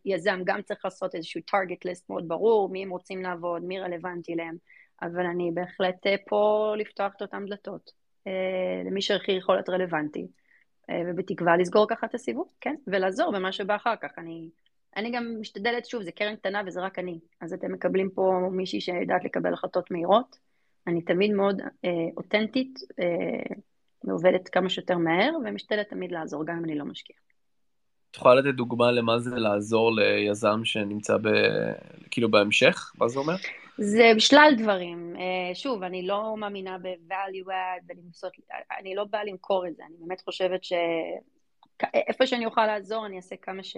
יזם גם צריך לעשות איזשהו target list מאוד ברור, מי הם רוצים לעבוד, מי רלוונטי להם, אבל אני בהחלט אה, פה לפתוח את אותם דלתות. אה, למי שהכי יכול להיות רלוונטי, אה, ובתקווה לסגור ככה את הסיבוב, כן, ולעזור במה שבא אחר כך. אני אני גם משתדלת, שוב, זה קרן קטנה וזה רק אני, אז אתם מקבלים פה מישהי שיודעת לקבל החלטות מהירות. אני תמיד מאוד אה, אותנטית, אה, ועובדת כמה שיותר מהר, ומשתדלת תמיד לעזור, גם אם אני לא משקיעה.
את יכולה לתת דוגמה למה זה לעזור ליזם שנמצא ב... כאילו בהמשך? מה זה אומר?
זה בשלל דברים. אה, שוב, אני לא מאמינה ב-value add ולמסות, אני לא באה למכור את זה, אני באמת חושבת שאיפה שאני אוכל לעזור, אני אעשה כמה, ש...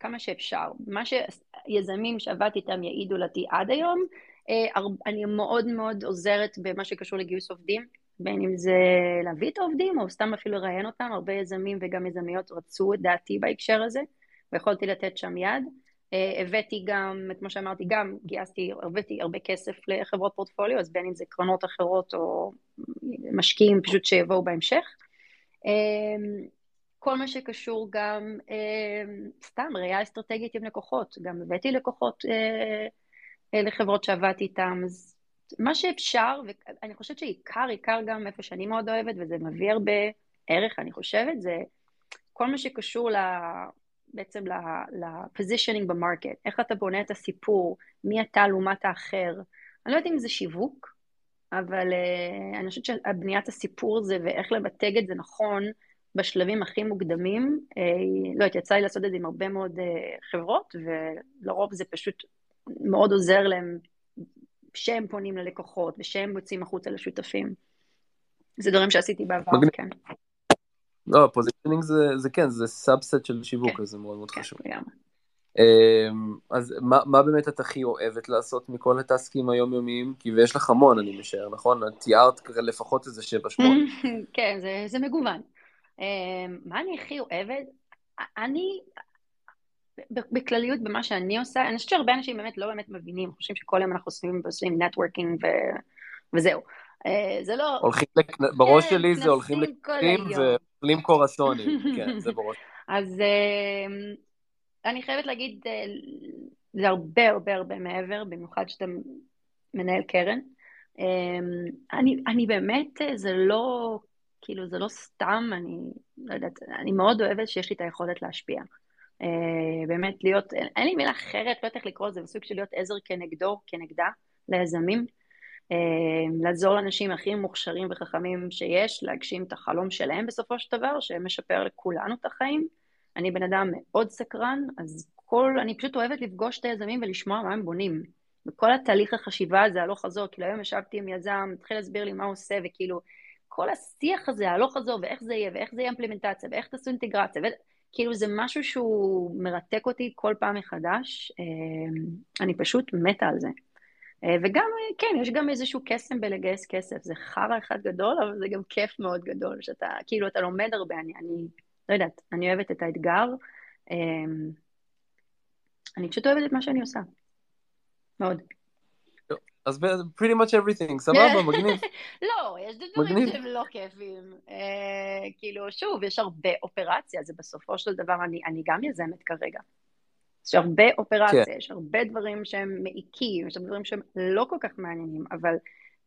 כמה שאפשר. מה שיזמים שעבדתי איתם יעידו אותי עד היום, אה, אני מאוד מאוד עוזרת במה שקשור לגיוס עובדים. בין אם זה להביא את העובדים או סתם אפילו לראיין אותם, הרבה יזמים וגם יזמיות רצו את דעתי בהקשר הזה, ויכולתי לתת שם יד. אה, הבאתי גם, כמו שאמרתי, גם גייסתי, הבאתי הרבה כסף לחברות פורטפוליו, אז בין אם זה קרנות אחרות או משקיעים פשוט שיבואו בהמשך. אה, כל מה שקשור גם, אה, סתם, ראייה אסטרטגית עם לקוחות, גם הבאתי לקוחות לחברות שעבדתי איתם, אז מה שאפשר, ואני חושבת שעיקר, עיקר גם איפה שאני מאוד אוהבת, וזה מביא הרבה ערך, אני חושבת, זה כל מה שקשור ל... בעצם ל-positioning במרקט, איך אתה בונה את הסיפור, מי אתה לעומת האחר. אני לא יודעת אם זה שיווק, אבל uh, אני חושבת שבניית הסיפור הזה ואיך לבטג את זה נכון בשלבים הכי מוקדמים, uh, לא יודעת, יצא לי לעשות את זה עם הרבה מאוד uh, חברות, ולרוב זה פשוט מאוד עוזר להם שהם פונים ללקוחות ושהם מוצאים החוצה לשותפים. זה דברים שעשיתי בעבר, מגניב. כן.
לא, positioning זה, זה כן, זה subset של שיווק, כן. זה מאוד מאוד כן, חשוב.
לגמרי.
אמ, אז מה, מה באמת את הכי אוהבת לעשות מכל הטסקים היומיומיים? כי ויש לך המון, אני משער, נכון? תיארת לפחות איזה שבע שמונה. [LAUGHS]
כן, זה, זה מגוון. אמ, מה אני הכי אוהבת? אני, בכלליות במה שאני עושה, אני חושבת שהרבה אנשים באמת לא באמת מבינים, חושבים שכל יום אנחנו עושים, עושים networking ו... וזהו. אה, זה לא...
הולכים, לק... בראש כן, שלי זה הולכים לקנים ואוכלים קורסונים, [LAUGHS] כן, זה בראש.
אז אה, אני חייבת להגיד, אה, זה הרבה הרבה הרבה מעבר, במיוחד שאתה מנהל קרן. אני, אני באמת, זה לא, כאילו, זה לא סתם, אני לא יודעת, אני מאוד אוהבת שיש לי את היכולת להשפיע. אה, באמת להיות, אין, אין לי מילה אחרת, לא יודעת איך לקרוא לזה, בסוג של להיות עזר כנגדו, כנגדה, ליזמים. אה, לעזור לאנשים הכי מוכשרים וחכמים שיש, להגשים את החלום שלהם בסופו של דבר, שמשפר לכולנו את החיים. אני בן אדם מאוד סקרן, אז כל, אני פשוט אוהבת לפגוש את היזמים ולשמוע מה הם בונים. וכל התהליך החשיבה הזה, הלוך חזור, כאילו היום ישבתי עם יזם, התחיל להסביר לי מה הוא עושה, וכאילו, כל השיח הזה, הלוך חזור, ואיך זה יהיה, ואיך זה יהיה אימפלימנטציה, ואיך תעשו אינטגרציה, ו... כאילו זה משהו שהוא מרתק אותי כל פעם מחדש, אה, אני פשוט מתה על זה. אה, וגם, כן, יש גם איזשהו קסם בלגייס כסף, זה חרא אחד גדול, אבל זה גם כיף מאוד גדול, שאתה, כאילו, אתה לומד הרבה, אני, אני לא יודעת, אני אוהבת את האתגר, אה, אני פשוט אוהבת את מה שאני עושה, מאוד.
אז pretty much everything, [LAUGHS] סבבה, מגניב. [LAUGHS]
לא, יש דברים שהם לא כיפים. אה, כאילו, שוב, יש הרבה אופרציה, זה בסופו של דבר, אני, אני גם יזמת כרגע. יש הרבה אופרציה, כן. יש הרבה דברים שהם מעיקים, יש דברים שהם לא כל כך מעניינים, אבל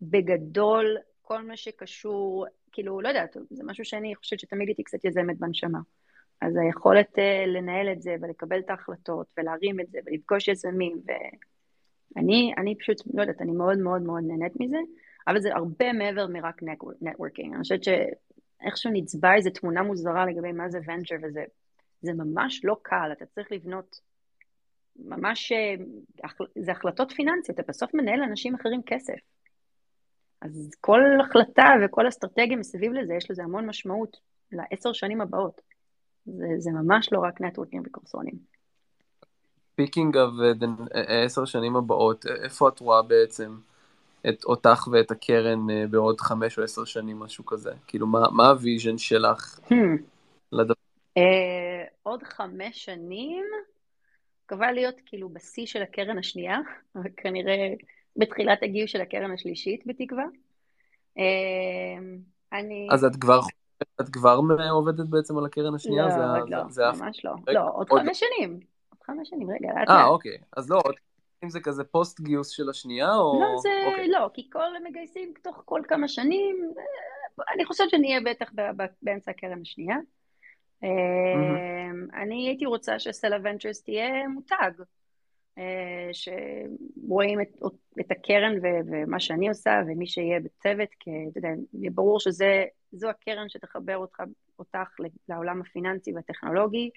בגדול, כל מה שקשור, כאילו, לא יודעת, זה משהו שאני חושבת שתמיד הייתי קצת יזמת בנשמה. אז היכולת uh, לנהל את זה ולקבל את ההחלטות ולהרים את זה ולפגוש יזמים ו... אני, אני פשוט, לא יודעת, אני מאוד מאוד מאוד נהנית מזה, אבל זה הרבה מעבר מרק נטוורקינג. אני חושבת שאיכשהו נצבע איזו תמונה מוזרה לגבי מה זה ונצ'ר, וזה זה ממש לא קל, אתה צריך לבנות ממש, זה החלטות פיננסיות, אתה בסוף מנהל לאנשים אחרים כסף. אז כל החלטה וכל אסטרטגיה מסביב לזה, יש לזה המון משמעות לעשר שנים הבאות. זה, זה ממש לא רק networking וקרואסונים.
speaking of עשר שנים הבאות, איפה את רואה בעצם את אותך ואת הקרן אה, בעוד חמש או עשר שנים, משהו כזה? כאילו, מה, מה ה vision שלך hmm. לדבר?
עוד חמש שנים, מקווה להיות כאילו בשיא של הקרן השנייה, [LAUGHS] וכנראה בתחילת הגיוס של הקרן השלישית, בתקווה.
אני... אז את כבר את כבר עובדת בעצם על הקרן השנייה?
לא,
זה,
לא, זה, זה ממש לא. לא, עוד חמש שנים. חמש שנים, רגע, לאט
לאט. אה, אוקיי. אז לא, אם זה כזה פוסט גיוס של השנייה, או...
לא, זה אוקיי. לא, כי כל מגייסים תוך כל כמה שנים, אני חושבת שנהיה בטח באמצע הקרן השנייה. Mm-hmm. אני הייתי רוצה שסלע ונצ'רס תהיה מותג, שרואים את, את הקרן ומה שאני עושה ומי שיהיה בצוות, כי אתה יודע, ברור שזו הקרן שתחבר אותך, אותך לעולם הפיננסי והטכנולוגי.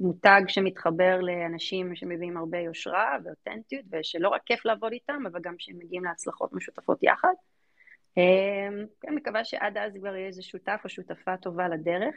מותג שמתחבר לאנשים שמביאים הרבה יושרה ואותנטיות, ושלא רק כיף לעבוד איתם, אבל גם שהם מגיעים להצלחות משותפות יחד. אני כן, מקווה שעד אז כבר יהיה איזה שותף או שותפה טובה לדרך.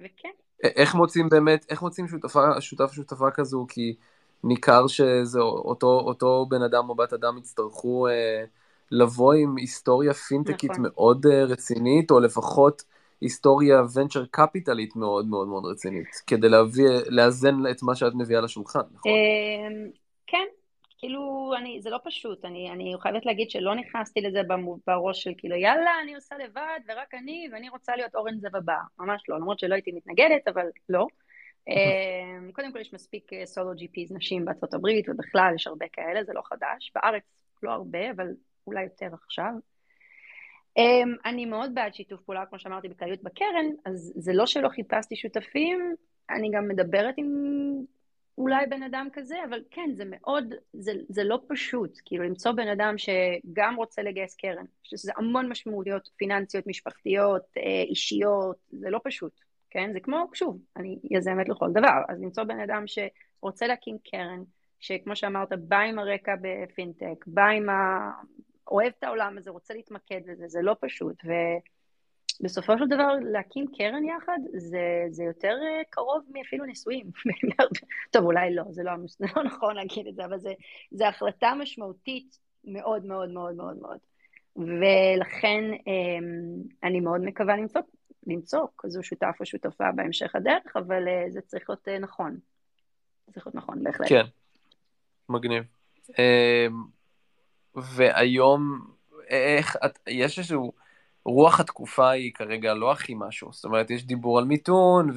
וכן.
איך מוצאים באמת, איך מוצאים שותפה, שותף שותפה כזו? כי ניכר שזה אותו, אותו בן אדם או בת אדם יצטרכו אה, לבוא עם היסטוריה פינטקית נכון. מאוד אה, רצינית, או לפחות היסטוריה ונצ'ר קפיטלית מאוד מאוד מאוד רצינית, כדי להביא, לאזן את מה שאת מביאה לשולחן, נכון?
אמ, כן, כאילו, אני, זה לא פשוט, אני, אני חייבת להגיד שלא נכנסתי לזה בראש של כאילו, יאללה, אני עושה לבד, ורק אני, ואני רוצה להיות אורן זב הבא, ממש לא, למרות שלא הייתי מתנגדת, אבל לא. אמ, קודם כל יש מספיק סולו ג'י פיז נשים בארצות הברית, ובכלל יש הרבה כאלה, זה לא חדש. בארץ לא הרבה, אבל אולי יותר עכשיו. Um, אני מאוד בעד שיתוף פעולה, כמו שאמרתי, בכלליות בקרן, אז זה לא שלא חיפשתי שותפים, אני גם מדברת עם אולי בן אדם כזה, אבל כן, זה מאוד, זה, זה לא פשוט, כאילו למצוא בן אדם שגם רוצה לגייס קרן, שזה המון משמעותיות פיננסיות, משפחתיות, אה, אישיות, זה לא פשוט, כן? זה כמו, שוב, אני יזמת לכל דבר, אז למצוא בן אדם שרוצה להקים קרן, שכמו שאמרת, בא עם הרקע בפינטק, בא עם ה... אוהב את העולם הזה, רוצה להתמקד בזה, זה לא פשוט. ובסופו של דבר, להקים קרן יחד, זה, זה יותר אה, קרוב מאפילו נישואים. [LAUGHS] טוב, אולי לא, זה לא, זה לא נכון להגיד את זה, אבל זה החלטה משמעותית מאוד מאוד מאוד מאוד מאוד. ולכן אמ, אני מאוד מקווה למצוא, למצוא כזו שותף או שותפה בהמשך הדרך, אבל אה, זה צריך להיות אה, נכון. זה צריך להיות נכון, בהחלט.
כן, מגניב. והיום, איך, את, יש איזשהו, רוח התקופה היא כרגע לא הכי משהו, זאת אומרת, יש דיבור על מיתון,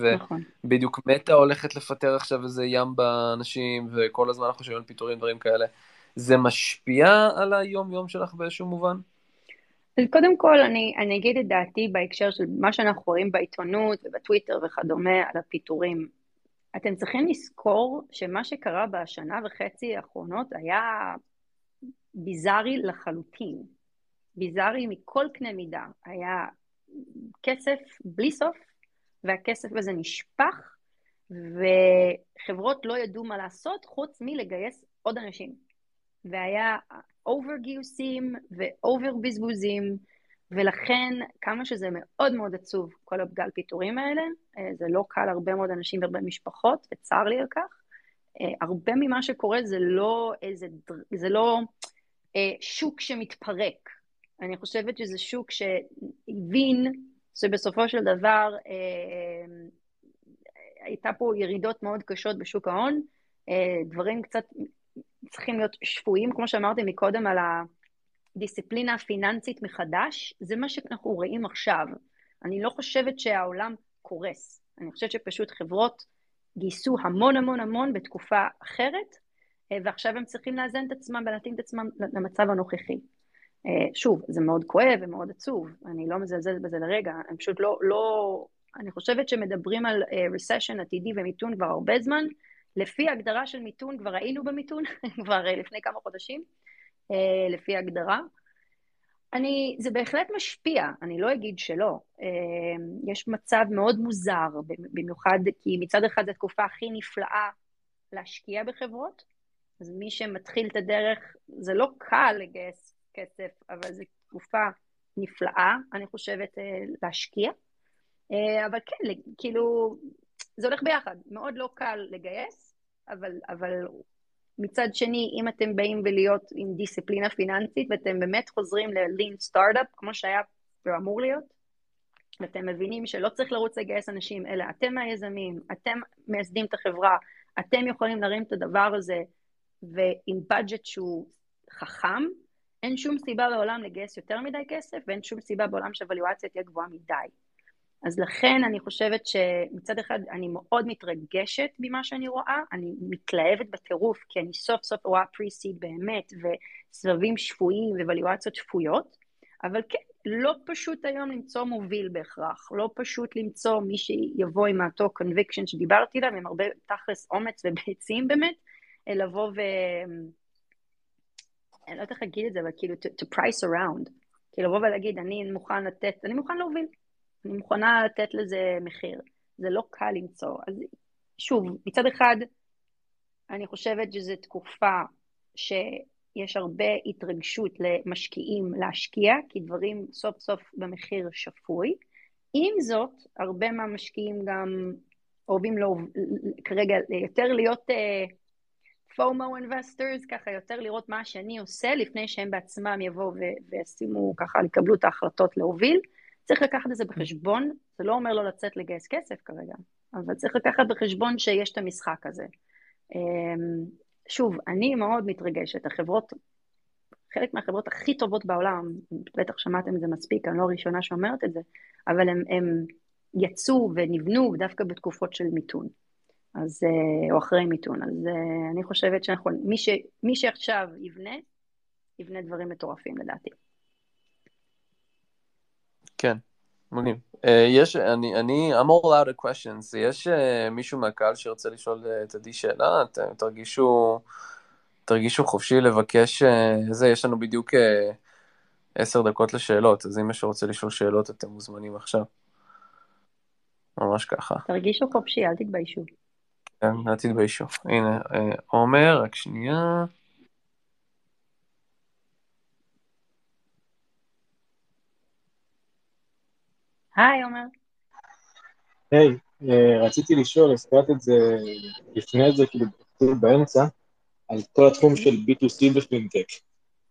ובדיוק נכון. מטא הולכת לפטר עכשיו איזה ים באנשים, וכל הזמן אנחנו שומעים על פיטורים, דברים כאלה. זה משפיע על היום-יום שלך באיזשהו מובן?
אז קודם כל, אני, אני אגיד את דעתי בהקשר של מה שאנחנו רואים בעיתונות ובטוויטר וכדומה על הפיטורים. אתם צריכים לזכור שמה שקרה בשנה וחצי האחרונות היה ביזארי לחלוטין. ביזארי מכל קנה מידה. היה כסף בלי סוף, והכסף הזה נשפך, וחברות לא ידעו מה לעשות חוץ מלגייס עוד אנשים. והיה אובר גיוסים ואובר בזבוזים, ולכן כמה שזה מאוד מאוד עצוב, כל הגל פיטורים האלה, אה, זה לא קל הרבה מאוד אנשים והרבה משפחות, וצר לי על כך. אה, הרבה ממה שקורה זה לא איזה, זה לא שוק שמתפרק. אני חושבת שזה שוק שהבין שבסופו של דבר אה, הייתה פה ירידות מאוד קשות בשוק ההון, אה, דברים קצת צריכים להיות שפויים, כמו שאמרתי מקודם על הדיסציפלינה הפיננסית מחדש, זה מה שאנחנו רואים עכשיו. אני לא חושבת שהעולם קורס, אני חושבת שפשוט חברות גייסו המון המון המון בתקופה אחרת, אה, ועכשיו הם צריכים לאזן את עצמם ולהתאים את עצמם למצב הנוכחי. אה, שוב, זה מאוד כואב ומאוד עצוב, אני לא מזלזלת בזה לרגע, אני פשוט לא, לא, אני חושבת שמדברים על אה, עתידי ומיתון כבר הרבה זמן, לפי הגדרה של מיתון כבר היינו במיתון, [LAUGHS] כבר לפני כמה חודשים, לפי הגדרה. אני, זה בהחלט משפיע, אני לא אגיד שלא. יש מצב מאוד מוזר, במיוחד כי מצד אחד זו התקופה הכי נפלאה להשקיע בחברות, אז מי שמתחיל את הדרך, זה לא קל לגייס כסף, אבל זו תקופה נפלאה, אני חושבת, אה, להשקיע. אה, אבל כן, כאילו, זה הולך ביחד. מאוד לא קל לגייס, אבל, אבל מצד שני, אם אתם באים ולהיות עם דיסציפלינה פיננסית, ואתם באמת חוזרים ל-lean startup, כמו שהיה ואמור להיות, ואתם מבינים שלא צריך לרוץ לגייס אנשים, אלא אתם היזמים, אתם מייסדים את החברה, אתם יכולים להרים את הדבר הזה ועם בדג'ט שהוא חכם, אין שום סיבה בעולם לגייס יותר מדי כסף, ואין שום סיבה בעולם שהווליואציה תהיה גבוהה מדי. אז לכן אני חושבת שמצד אחד אני מאוד מתרגשת ממה שאני רואה, אני מתלהבת בטירוף, כי אני סוף סוף רואה פרי-סיד באמת, וסבבים שפויים וווליואציות שפויות, אבל כן, לא פשוט היום למצוא מוביל בהכרח, לא פשוט למצוא מי שיבוא עם אותו conviction שדיברתי עליו, עם הרבה תכלס אומץ וביצים באמת, לבוא ו... אני לא יודעת איך להגיד את זה, אבל כאילו to, to price around, כאילו לבוא ולהגיד אני מוכן לתת, אני מוכן להוביל, אני מוכנה לתת לזה מחיר, זה לא קל למצוא, אז שוב, מצד אחד אני חושבת שזו תקופה שיש הרבה התרגשות למשקיעים להשקיע, כי דברים סוף סוף במחיר שפוי. עם זאת, הרבה מהמשקיעים גם אוהבים לא, כרגע יותר להיות uh, FOMO investors, ככה יותר לראות מה שאני עושה לפני שהם בעצמם יבואו וישימו ככה, יקבלו את ההחלטות להוביל. צריך לקחת את זה בחשבון, זה לא אומר לא לצאת לגייס כסף כרגע, אבל צריך לקחת בחשבון שיש את המשחק הזה. אמ, שוב, אני מאוד מתרגשת, החברות, חלק מהחברות הכי טובות בעולם, בטח שמעתם את זה מספיק, אני לא הראשונה שאומרת את זה, אבל הם, הם יצאו ונבנו דווקא בתקופות של מיתון, אז, אה, או אחרי מיתון, אז אה, אני חושבת שאנחנו, מי, ש, מי שעכשיו יבנה, יבנה דברים מטורפים לדעתי.
כן, מגניב. אה, יש, אני, אני, I'm all out of questions, יש uh, מישהו מהקהל שרוצה לשאול uh, את עדי שאלה? אתם תרגישו, תרגישו חופשי לבקש uh, זה, יש לנו בדיוק עשר uh, דקות לשאלות, אז אם מישהו רוצה לשאול שאלות אתם מוזמנים עכשיו. ממש ככה.
תרגישו חופשי, אל תתביישו.
כן, אל תתביישו. הנה, עומר, רק שנייה.
היי, עומר.
היי, אה, רציתי לשאול, הזכרת את זה לפני זה, כאילו, באמצע, על כל התחום של B2C בפינטק.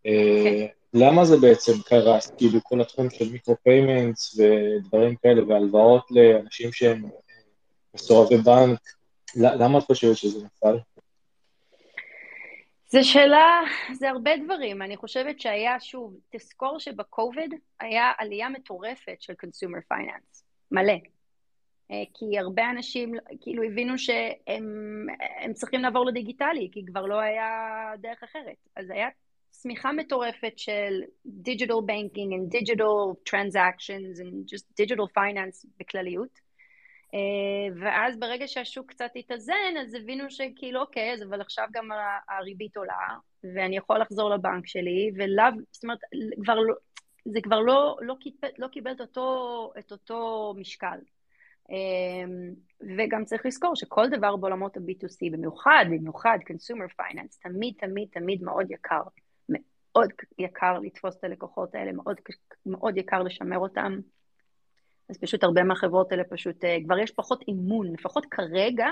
אה, למה זה בעצם קרס, כאילו, כל התחום של micro-payments ודברים כאלה, והלוואות לאנשים שהם אה, מסורבי בנק, למה את חושבת שזה נפל?
זו שאלה, זה הרבה דברים. אני חושבת שהיה, שוב, תזכור שבקוביד היה עלייה מטורפת של consumer finance, מלא. אה, כי הרבה אנשים כאילו הבינו שהם צריכים לעבור לדיגיטלי, כי כבר לא היה דרך אחרת. אז היה צמיחה מטורפת של digital banking and digital digital finance בכלליות. אה, ואז ברגע שהשוק קצת התאזן, אז הבינו שכאילו, אוקיי, אז אבל עכשיו גם הריבית עולה, ואני יכול לחזור לבנק שלי, ולאו, זאת אומרת, כבר לא, זה כבר לא, לא, קיבל, לא קיבל את אותו, את אותו משקל. אה, וגם צריך לזכור שכל דבר בעולמות ה-B2C, במיוחד, במיוחד consumer finance, תמיד, תמיד, תמיד מאוד יקר. מאוד יקר לתפוס את הלקוחות האלה, מאוד, מאוד יקר לשמר אותם. אז פשוט הרבה מהחברות האלה פשוט, אה, כבר יש פחות אימון, לפחות כרגע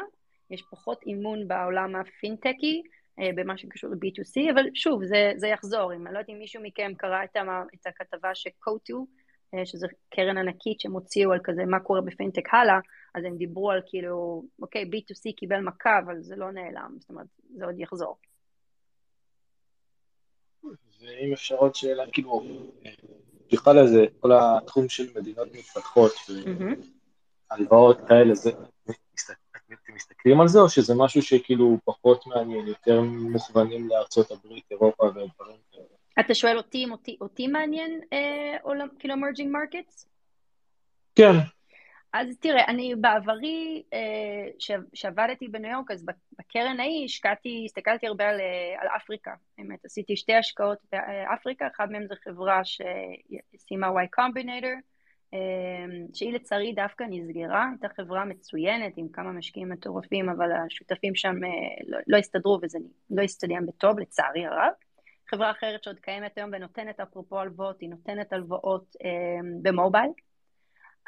יש פחות אימון בעולם הפינטקי, אה, במה שקשור ל-B2C, אבל שוב, זה, זה יחזור. אם אני לא יודעת אם מישהו מכם קרא את, המה, את הכתבה שקוטו, אה, שזו קרן ענקית שהם הוציאו על כזה מה קורה בפינטק הלאה, אז הם דיברו על כאילו, אוקיי, B2C קיבל מכה, אבל זה לא נעלם, זאת אומרת, זה עוד יחזור.
ואם אפשר עוד שאלה, כאילו, בכלל לזה, כל התחום של מדינות מתפתחות, והלוואות כאלה, זה, אתם מסתכלים על זה, או שזה משהו שכאילו פחות מעניין, יותר מוכוונים לארצות הברית, אירופה ודברים כאלה?
אתה שואל אותי אם אותי, אותי מעניין אה, עולם, כאילו emerging markets?
כן.
אז תראה, אני בעברי, אה, שעבדתי בניו יורק, אז בקרן ההיא השקעתי, הסתכלתי הרבה על, אה, על אפריקה. באמת, עשיתי שתי השקעות באפריקה, אחת מהן זו חברה שסיימה Y Combinator, אה, שהיא לצערי דווקא נסגרה, הייתה חברה מצוינת עם כמה משקיעים מטורפים, אבל השותפים שם לא, לא הסתדרו וזה לא הסתדר בטוב, לצערי הרב. חברה אחרת שעוד קיימת היום ונותנת אפרופו הלוואות, היא נותנת הלוואות במובייל.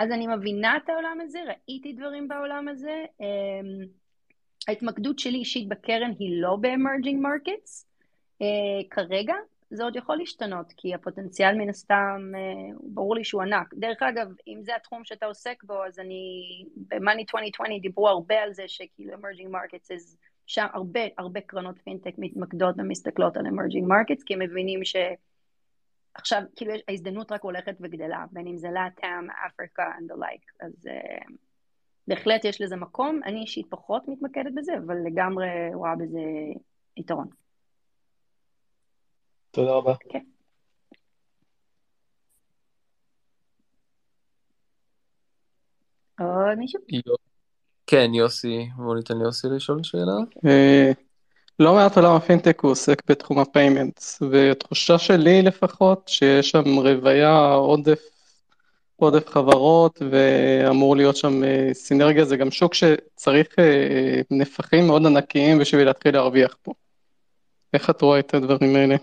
אז אני מבינה את העולם הזה, ראיתי דברים בעולם הזה. Um, ההתמקדות שלי אישית בקרן היא לא ב-emerging markets uh, כרגע, זה עוד יכול להשתנות, כי הפוטנציאל מן הסתם, uh, ברור לי שהוא ענק. דרך אגב, אם זה התחום שאתה עוסק בו, אז אני, ב-Money 2020 דיברו הרבה על זה שכאילו emerging markets, is, שם הרבה, הרבה קרנות פינטק מתמקדות ומסתכלות על emerging markets, כי הם מבינים ש... עכשיו, כאילו, ההזדמנות רק הולכת וגדלה, בין אם זה לאטאם, אפריקה and the like, אז uh, בהחלט יש לזה מקום. אני אישית פחות מתמקדת בזה, אבל לגמרי רואה בזה יתרון.
תודה רבה.
כן. Okay. עוד מישהו?
כן, יוסי, בוא ניתן ליוסי לשאול שאלה. אוקיי.
אה, לא מעט עולם הפינטק הוא עוסק בתחום ה payments, והתחושה שלי לפחות, שיש שם רוויה, עודף, עודף חברות, ואמור להיות שם אה, סינרגיה, זה גם שוק שצריך אה, נפחים מאוד ענקיים בשביל להתחיל להרוויח פה. איך את רואה את הדברים האלה?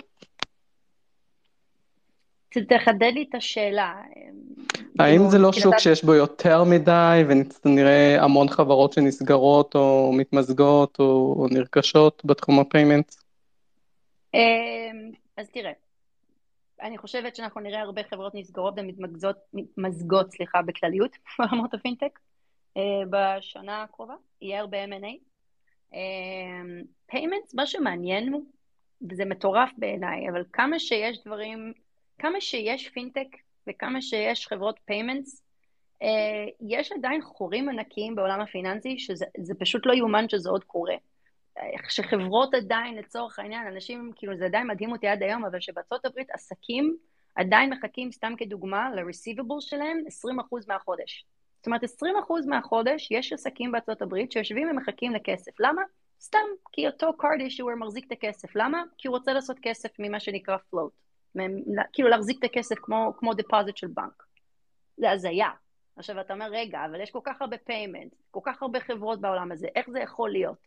תחדד לי את השאלה.
האם
כאילו,
זה לא שוק שיש בו יותר מדי ונראה המון חברות שנסגרות או מתמזגות או, נרכשות בתחום ה payments?
אמ, אז תראה, אני חושבת שאנחנו נראה הרבה חברות נסגרות ומתמזגות, מתמזגות, סליחה, בכלליות [LAUGHS] בעולמות הפינטק אה, בשנה הקרובה, יהיה הרבה M&A. payments, מה שמעניין וזה מטורף בעיניי, אבל כמה שיש דברים, כמה שיש פינטק וכמה שיש חברות payments, יש עדיין חורים ענקיים בעולם הפיננסי, שזה זה פשוט לא יאומן שזה עוד קורה. שחברות עדיין, לצורך העניין, אנשים, כאילו זה עדיין מדהים אותי עד היום, אבל שבארצות הברית עסקים עדיין מחכים, סתם כדוגמה, ל-receivable שלהם 20% מהחודש. זאת אומרת, 20% מהחודש יש עסקים בארצות הברית שיושבים ומחכים לכסף. למה? סתם, כי אותו card issuer מחזיק את הכסף. למה? כי הוא רוצה לעשות כסף ממה שנקרא float. כאילו להחזיק את הכסף כמו, כמו deposit של בנק. זה הזיה. עכשיו אתה אומר, רגע, אבל יש כל כך הרבה payment, כל כך הרבה חברות בעולם הזה, איך זה יכול להיות?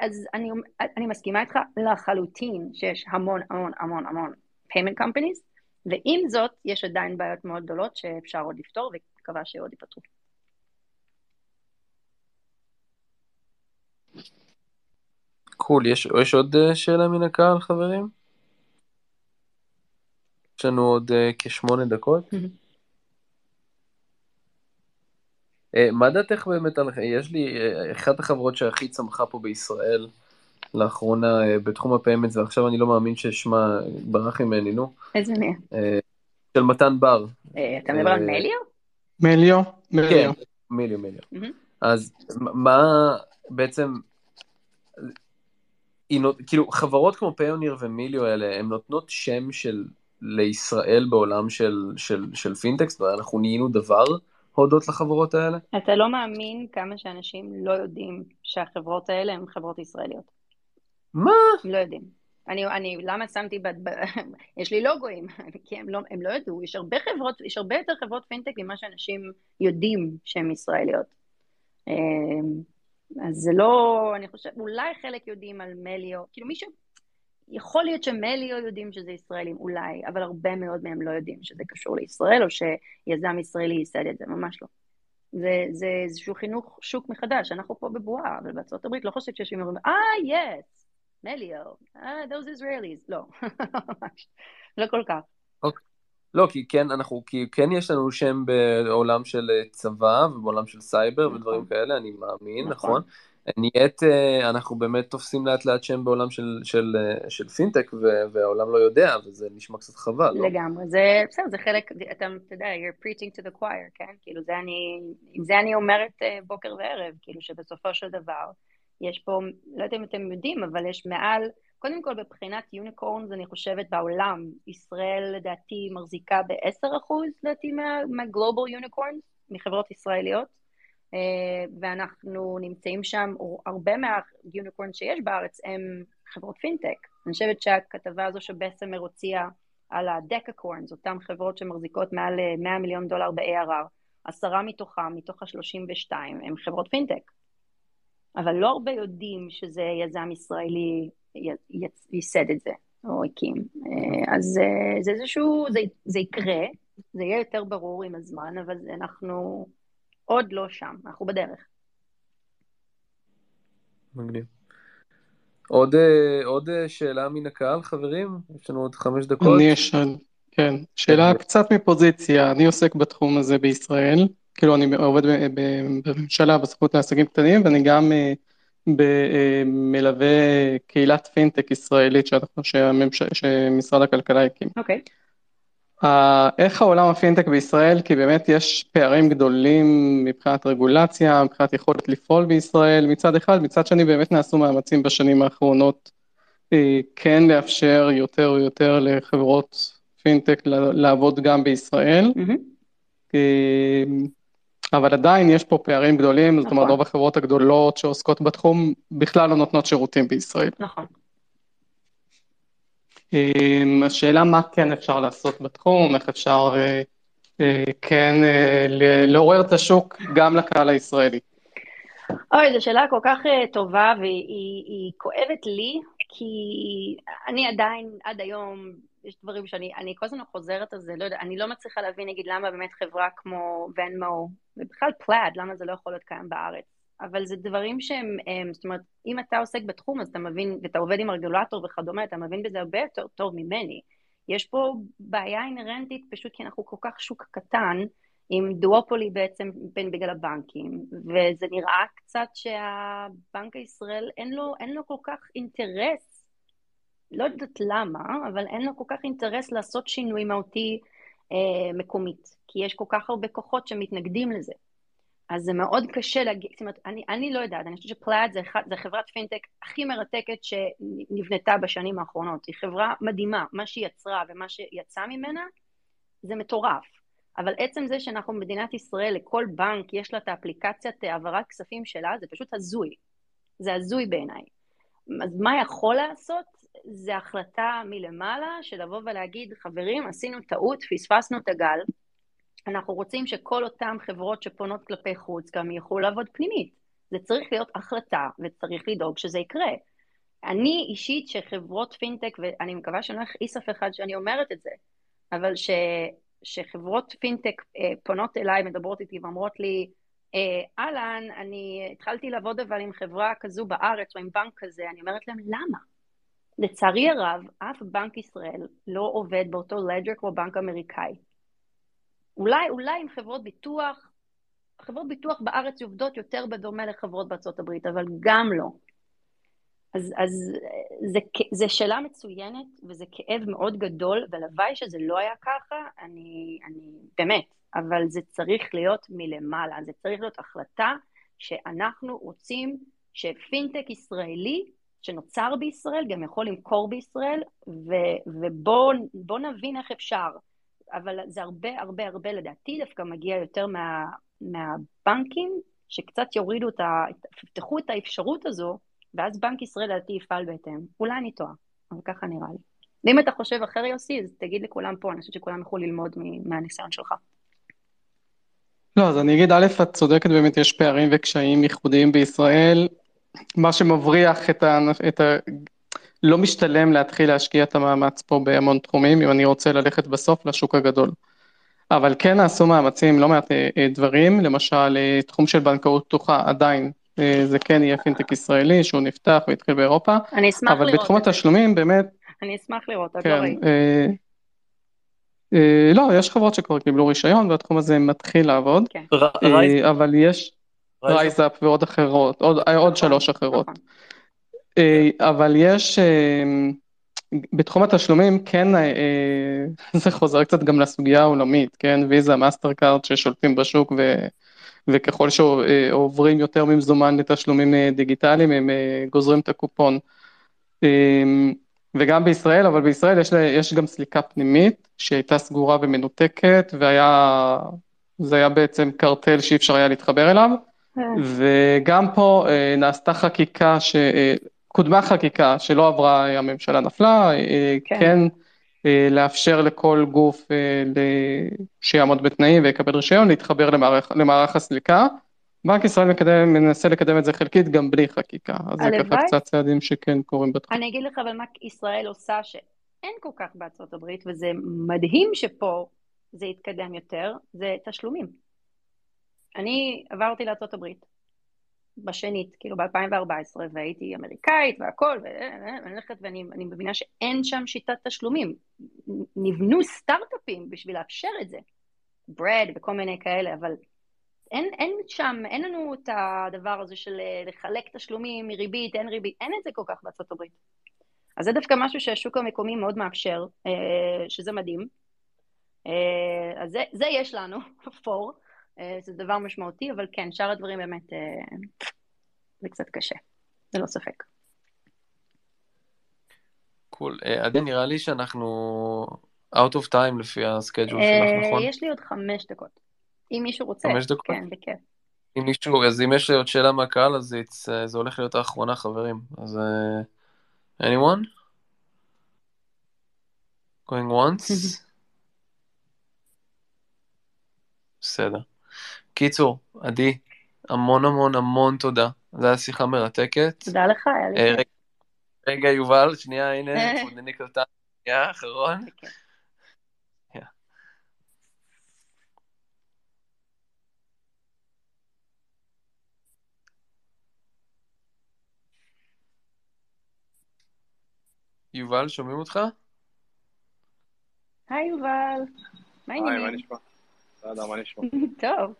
אז אני, אני מסכימה איתך לחלוטין שיש המון המון המון המון payment companies, ועם זאת יש עדיין בעיות מאוד גדולות שאפשר עוד לפתור ומקווה שעוד ייפתרו.
קול, יש, יש עוד אה, שאלה מן הקהל, חברים? יש לנו עוד uh, כשמונה דקות. uh, מה דעתך באמת על... יש לי, uh, אחת החברות שהכי צמחה פה בישראל לאחרונה uh, בתחום ה payments, ועכשיו אני לא מאמין ששמה ברח ממני, נו.
איזה מי?
Uh, של מתן בר.
Uh, אתה מדבר על מליו?
מליו?
כן,
מליו.
מיליו, מיליו.
Mm-hmm.
אז מה בעצם... כאילו חברות כמו פיוניר ומיליו האלה הן נותנות שם של לישראל בעולם של, של, של fintechs ואנחנו נהיינו דבר הודות לחברות האלה?
אתה לא מאמין כמה שאנשים לא יודעים שהחברות האלה הן חברות ישראליות.
מה?
לא יודעים. אני, אני, למה שמתי, ב, ב, [LAUGHS] יש לי לוגוים, [LAUGHS] כי הם לא, הם לא ידעו, יש הרבה חברות, יש הרבה יותר חברות פינטק ממה שאנשים יודעים שהן ישראליות. אז זה לא, אני חושבת, אולי חלק יודעים על מליו, כאילו מישהו, יכול להיות שמליו יודעים שזה ישראלים, אולי, אבל הרבה מאוד מהם לא יודעים שזה קשור לישראל, או שיזם ישראלי ייסד את זה, ממש לא. זה, זה איזשהו חינוך שוק מחדש, אנחנו פה בבועה, אבל בארצות הברית לא חושבת שיש אומרים, oh, yes, מליו, אה, those Israelis, לא, [LAUGHS] ממש, לא כל כך.
אוקיי. לא, כי כן, אנחנו, כי כן יש לנו שם בעולם של צבא ובעולם של סייבר נכון. ודברים כאלה, אני מאמין, נכון? נכון? נהיית, אנחנו באמת תופסים לאט לאט שם בעולם של, של, של פינטק והעולם לא יודע, וזה נשמע קצת חבל, לא?
לגמרי, זה בסדר, זה חלק, אתה, אתה יודע, you're preaching to the choir, כן? כאילו זה אני, זה אני אומרת בוקר וערב, כאילו שבסופו של דבר, יש פה, לא יודעת אם אתם יודעים, אבל יש מעל, קודם כל מבחינת יוניקורנס, אני חושבת בעולם, ישראל לדעתי מחזיקה ב-10% לדעתי מהגלובל יוניקורנס, מחברות ישראליות, ואנחנו נמצאים שם, הרבה מהיוניקורנס שיש בארץ הם חברות פינטק. אני חושבת שהכתבה הזו שבסמר הוציאה על הדקקורנס, אותן חברות שמחזיקות מעל 100 מיליון דולר ב-ARR, עשרה מתוכם, מתוך ה-32, הם חברות פינטק. אבל לא הרבה יודעים שזה יזם ישראלי ייסד את זה, או הקים. אז זה איזשהו, זה, זה יקרה, זה יהיה יותר ברור עם הזמן, אבל אנחנו עוד לא שם, אנחנו בדרך.
מגניב. עוד, עוד שאלה מן הקהל, חברים? יש לנו עוד חמש דקות.
אני אשאל, כן. שאלה קצת מפוזיציה, אני עוסק בתחום הזה בישראל, כאילו אני עובד בממשלה בסוכנות לעסקים קטנים, ואני גם מלווה קהילת פינטק ישראלית שאנחנו, שהממש... שמשרד הכלכלה הקים.
אוקיי. Okay.
איך העולם הפינטק בישראל, כי באמת יש פערים גדולים מבחינת רגולציה, מבחינת יכולת לפעול בישראל מצד אחד, מצד שני באמת נעשו מאמצים בשנים האחרונות כן לאפשר יותר ויותר לחברות פינטק לעבוד גם בישראל. Mm-hmm. אבל עדיין יש פה פערים גדולים, זאת אומרת
נכון.
רוב החברות הגדולות שעוסקות בתחום בכלל לא נותנות שירותים בישראל.
נכון.
אמ, השאלה מה כן אפשר לעשות בתחום, איך אפשר אה, אה, כן אה, לעורר את השוק גם לקהל הישראלי.
אוי, זו שאלה כל כך טובה והיא היא, היא כואבת לי, כי אני עדיין, עד היום, יש דברים שאני אני כל הזמן חוזרת על זה, לא יודע, אני לא מצליחה להבין, נגיד, למה באמת חברה כמו ונמו, ובכלל פלאד, למה זה לא יכול להיות קיים בארץ. אבל זה דברים שהם, הם, זאת אומרת, אם אתה עוסק בתחום, אז אתה מבין, ואתה עובד עם רגולטור וכדומה, אתה מבין בזה הרבה יותר טוב ממני. יש פה בעיה אינהרנטית, פשוט כי אנחנו כל כך שוק קטן, עם דואופולי בעצם בין בגלל הבנקים, וזה נראה קצת שהבנק הישראל אין לו, אין לו כל כך אינטרס, לא יודעת למה, אבל אין לו כל כך אינטרס לעשות שינוי מהותי אה, מקומית, כי יש כל כך הרבה כוחות שמתנגדים לזה. אז זה מאוד קשה להגיד, זאת אומרת, אני, אני לא יודעת, אני חושבת שפלאד זה, זה חברת פינטק הכי מרתקת שנבנתה בשנים האחרונות. היא חברה מדהימה, מה שהיא יצרה ומה שיצא ממנה זה מטורף. אבל עצם זה שאנחנו במדינת ישראל, לכל בנק יש לה את האפליקציית העברת כספים שלה, זה פשוט הזוי. זה הזוי בעיניי. אז מה יכול לעשות? זה החלטה מלמעלה של לבוא ולהגיד, חברים, עשינו טעות, פספסנו את הגל, אנחנו רוצים שכל אותן חברות שפונות כלפי חוץ גם יוכלו לעבוד פנימית. זה צריך להיות החלטה, וצריך לדאוג שזה יקרה. אני אישית שחברות פינטק, ואני מקווה שאני לא אכעיס אף אחד שאני אומרת את זה, אבל ש, שחברות פינטק אה, פונות אליי, מדברות איתי ואומרות לי, אה, אהלן, אני התחלתי לעבוד אבל עם חברה כזו בארץ או עם בנק כזה, אני אומרת להם, למה? לצערי הרב, אף בנק ישראל לא עובד באותו לג'ר כמו בנק אמריקאי. אולי, אולי עם חברות ביטוח, חברות ביטוח בארץ עובדות יותר בדומה לחברות בארצות הברית, אבל גם לא. אז, אז זה, זה שאלה מצוינת, וזה כאב מאוד גדול, והלוואי שזה לא היה ככה, אני, אני, באמת, אבל זה צריך להיות מלמעלה, זה צריך להיות החלטה שאנחנו רוצים שפינטק ישראלי שנוצר בישראל גם יכול למכור בישראל, ובואו נבין איך אפשר. אבל זה הרבה הרבה הרבה לדעתי דווקא מגיע יותר מה, מהבנקים, שקצת יורידו את ה... יפתחו את האפשרות הזו, ואז בנק ישראל לדעתי יפעל בהתאם. אולי אני טועה, אבל ככה נראה לי. ואם אתה חושב אחר יוסי, אז תגיד לכולם פה, אני חושבת שכולם יוכלו ללמוד מהניסיון שלך.
לא, אז אני אגיד, א', את צודקת, באמת יש פערים וקשיים ייחודיים בישראל. מה שמבריח את ה... את ה... לא משתלם להתחיל להשקיע את המאמץ פה בהמון תחומים, אם אני רוצה ללכת בסוף לשוק הגדול. אבל כן נעשו מאמצים, לא מעט דברים, למשל תחום של בנקאות פתוחה עדיין, זה כן יהיה פינטק ישראלי שהוא נפתח והתחיל באירופה,
אני אשמח לראות
אבל בתחום התשלומים באמת,
אני אשמח לראות, עוד
כן,
לא ראיתי.
אה, אה, לא, יש חברות שכבר קיבלו רישיון והתחום הזה מתחיל לעבוד,
כן,
אה, אבל יש
רייז-
רייזאפ ועוד אחרות, עוד, עוד שלוש אחרות. אה, אבל יש, אה, בתחום התשלומים כן, אה, זה חוזר קצת גם לסוגיה העולמית, כן, ויזה, מאסטר קארד ששולטים בשוק ו, וככל שעוברים יותר ממזומן לתשלומים דיגיטליים הם גוזרים את הקופון. וגם בישראל, אבל בישראל יש, יש גם סליקה פנימית שהייתה סגורה ומנותקת והיה, זה היה בעצם קרטל שאי אפשר היה להתחבר אליו.
אה,
וגם פה נעשתה חקיקה, ש... קודמה חקיקה שלא עברה, הממשלה נפלה, אה,
כן.
כן אה, לאפשר לכל גוף אה, שיעמוד בתנאים ויקבל רישיון להתחבר למערך, למערך הסליקה. בנק ישראל מקדם, מנסה לקדם את זה חלקית גם בלי חקיקה, אז זה ככה. קצת צעדים שכן קורים בתחום.
אני אגיד לך אבל מה ישראל עושה שאין כל כך בארצות הברית, וזה מדהים שפה זה יתקדם יותר, זה תשלומים. אני עברתי לארצות הברית בשנית, כאילו ב-2014, והייתי אמריקאית והכל, ואני הולכת ואני אני מבינה שאין שם שיטת תשלומים. נבנו סטארט-אפים בשביל לאפשר את זה, ברד וכל מיני כאלה, אבל אין, אין שם, אין לנו את הדבר הזה של אה, לחלק תשלומים מריבית, אין ריבית, אין את זה כל כך בארצות הברית. אז זה דווקא משהו שהשוק המקומי מאוד מאפשר, אה, שזה מדהים. אה, אז זה, זה יש לנו, [LAUGHS] פור, זה דבר משמעותי, אבל כן, שאר הדברים באמת, אה, זה קצת קשה, ללא ספק.
cool. אה, עדי, נראה לי שאנחנו out of time לפי ה schedule שלך,
אה,
נכון?
יש לי עוד חמש דקות. אם מישהו רוצה.
חמש דקות?
כן, בכיף.
אם מישהו, אז אם יש עוד שאלה מהקהל, אז זה הולך להיות האחרונה, חברים. אז anyone? going once? [LAUGHS] בסדר. קיצור, עדי, המון המון המון תודה. זו הייתה שיחה מרתקת.
תודה לך, היה לי
אה. רגע, רגע, יובל, שנייה, הנה, תמודני קלטה. שנייה, אחרון. יובל, שומעים אותך?
היי יובל, מה
היי, מה
העניינים?
נשמע? בסדר, מה נשמע? [LAUGHS]
טוב,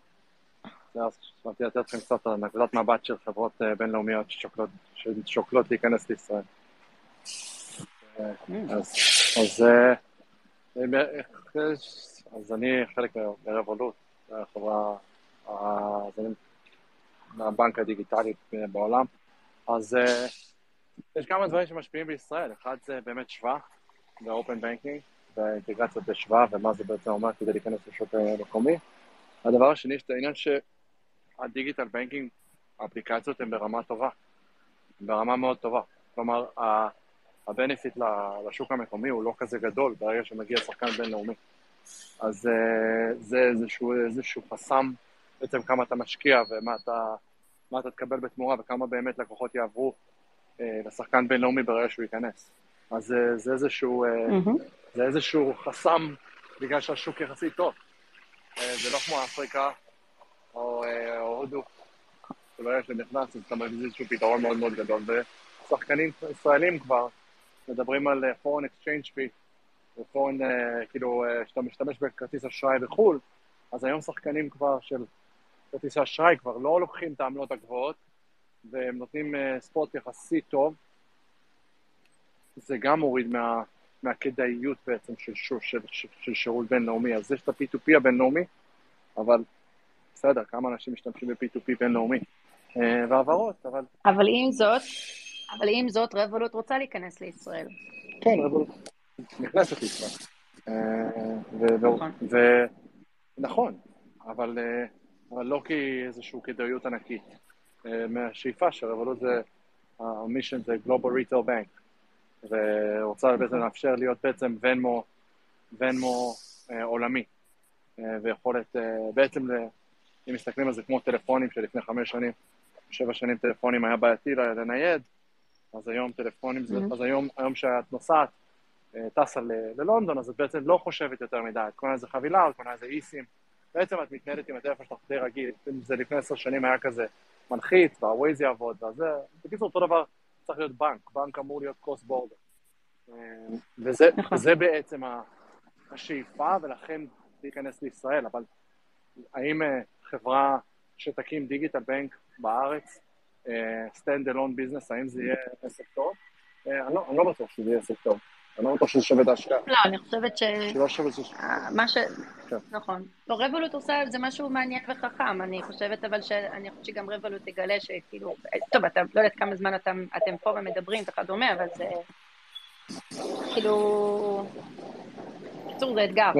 זהו, אז שמעתי לתת לכם קצת על נקודת מבט של חברות אה, בינלאומיות ששוקלות- להיכנס לישראל. אז אז, אה, אה, אז אני חלק מרבולוט, החברה, ה- אז אני מהבנק הדיגיטלי בעולם. אז יש כמה דברים שמשפיעים בישראל, אחד זה באמת שב"א, זה open banking, והאינטגרציות בשב"א, ומה זה בעצם אומר כדי להיכנס לשוק המקומי. הדבר השני, זה העניין שה digital banking, האפליקציות הן ברמה טובה, ברמה מאוד טובה. כלומר, הבנפיט לשוק המקומי הוא לא כזה גדול ברגע שמגיע שחקן בינלאומי. אז אה, זה איזשהו, איזשהו חסם, בעצם כמה אתה משקיע ומה אתה, אתה תקבל בתמורה וכמה באמת לקוחות יעברו אה, לשחקן בינלאומי ברגע שהוא ייכנס. אז אה, זה איזשהו,
מהמם.
זה איזשהו חסם בגלל שהשוק יחסית טוב. זה לא כמו אפריקה אה, או הודו, שברגע שנכנס אז אתה מביא איזשהו פתרון מאוד מאוד גדול, ושחקנים ישראלים כבר מדברים על אה, foreign exchange fee, ו-foreign, אה, כאילו, אה, שאתה משתמש בכרטיס אשראי בחו"ל, אז היום שחקנים כבר של כרטיס אשראי כבר לא לוקחים את העמלות הגבוהות, והם נותנים ספורט יחסית טוב, זה גם מוריד מה, מהכדאיות בעצם של, של, של, של שירות בינלאומי. אז יש את ה-P2P הבינלאומי, אבל בסדר, כמה אנשים משתמשים ב-P2P בינלאומי? אה, והעברות, אבל
אבל עם זאת, אבל עם זאת, רבולוט רוצה להיכנס לישראל.
כן, אבל נכנסת לישראל. אה,
נכון.
נכון, אבל, אה, אבל לא כאיזושהי כדאיות ענקית. מהשאיפה של רבולוט זה, המישן זה Global Retail Bank, ורוצה בעצם לאפשר להיות בעצם ונמו, ונמו עולמי, ויכולת בעצם, ל- אם מסתכלים על זה כמו טלפונים שלפני חמש שנים, שבע שנים טלפונים היה בעייתי לנייד, אז היום טלפונים, זה-
Mhm.
אז היום, היום שאת נוסעת, אה, טסה ל- ללונדון, אז את בעצם לא חושבת יותר מדי, את קונה איזה חבילה, את קונה איזה איסים, בעצם את מתנהלת עם הטלפון שלך די רגיל, אם זה לפני עשר שנים היה כזה מלחיץ, והווייז יעבוד, וזה, בקיצור אותו דבר צריך להיות בנק, בנק אמור להיות קרוס בורדר. וזה
נכון.
זה בעצם השאיפה, ולכן להיכנס לישראל, אבל האם אה, חברה שתקים digital bank בארץ, standalone business, האם זה יהיה עסק טוב? אה, אני לא- אני לא בטוח שזה יהיה עסק טוב. אני לא בטוח שזה שווה את ההשקעה.
לא, אני חושבת ש...
שלא שווה את זה.
אה, מה ש...
כן.
נכון. לא, רבולוט עושה, זה משהו מעניין וחכם, אני חושבת אבל ש... אני חושבת שגם רבולוט תגלה שכאילו, טוב, אתה לא יודעת כמה זמן אתם פה ומדברים וכדומה, אבל זה כאילו... בקיצור, זה אתגר.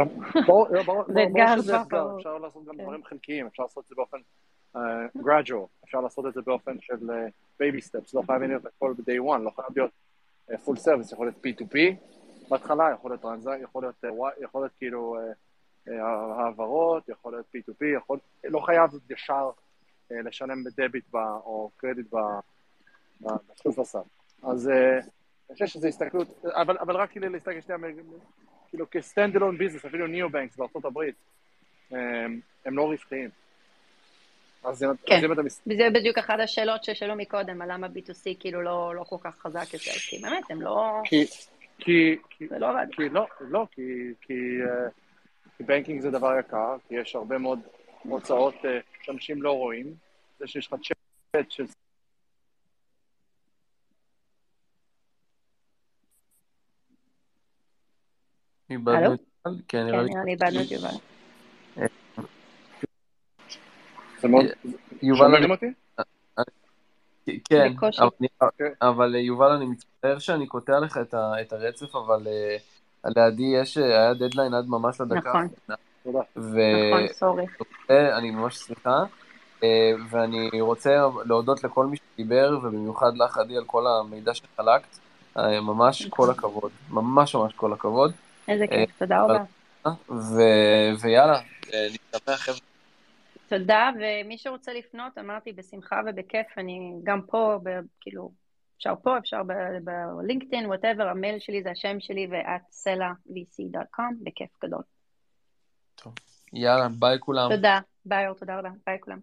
ברור, לא, ברור,
אתגר
שזה אתגר. אפשר לעשות גם
כן.
דברים חלקיים, אפשר לעשות את זה באופן uh, gradual, אפשר לעשות את זה באופן של uh, baby steps, לא חייבים להיות הכל ב-day one, לא חייב להיות uh, full service, יכול להיות P2P בהתחלה, יכול להיות טרנזק, יכול להיות, כאילו העברות, יכול להיות P2P, יכול, לא חייב ישר לשלם ב debit או קרדיט ב- ב- בשופרסל. אז אני חושב שזו הסתכלות, אבל, אבל רק כאילו להסתכל שנייה כאילו כ standalone business, אפילו neobanks בארצות הברית, הם, הם לא רווחיים. אז
כן.
אז אם אתה מס...
וזה בדיוק אחת השאלות ששאלו מקודם, על למה B2C כאילו לא, לא כל כך חזק יותר, כי באמת, הם לא...
כי, כי, כי,
זה לא עבד.
כי לא, לא, כי, כי, אה, כי בנקינג זה דבר יקר, כי יש הרבה מאוד הוצאות אה, שאנשים לא רואים, זה שיש לך צ'אט של
איבדנו? את יובל? כן,
כן,
נראה לי.
נראה לי איבדנו את יובל.
שומעים
אני-
אותי?
כן. אבל
אוקיי.
אה, יובל, אני מצטער שאני קוטע לך את הרצף, אבל אה, לידי יש, אה, היה דדליין עד ממש לדקה
נכון. נכון, סורי.
אני ממש שמחה, ואני רוצה להודות לכל מי שדיבר, ובמיוחד לך, עדי, על כל המידע שחלקת. ממש כל הכבוד, ממש ממש כל הכבוד.
איזה כיף, תודה רבה.
ויאללה, נשתמע חבר'ה.
תודה, ומי שרוצה לפנות, אמרתי בשמחה ובכיף, אני גם פה, כאילו, אפשר פה, אפשר בלינקדאין, whatever, המייל שלי זה השם שלי ו at סלע.vc.com, בכיף גדול.
טוב, יאללה, ביי כולם.
תודה, ביי אור, תודה רבה, ביי כולם.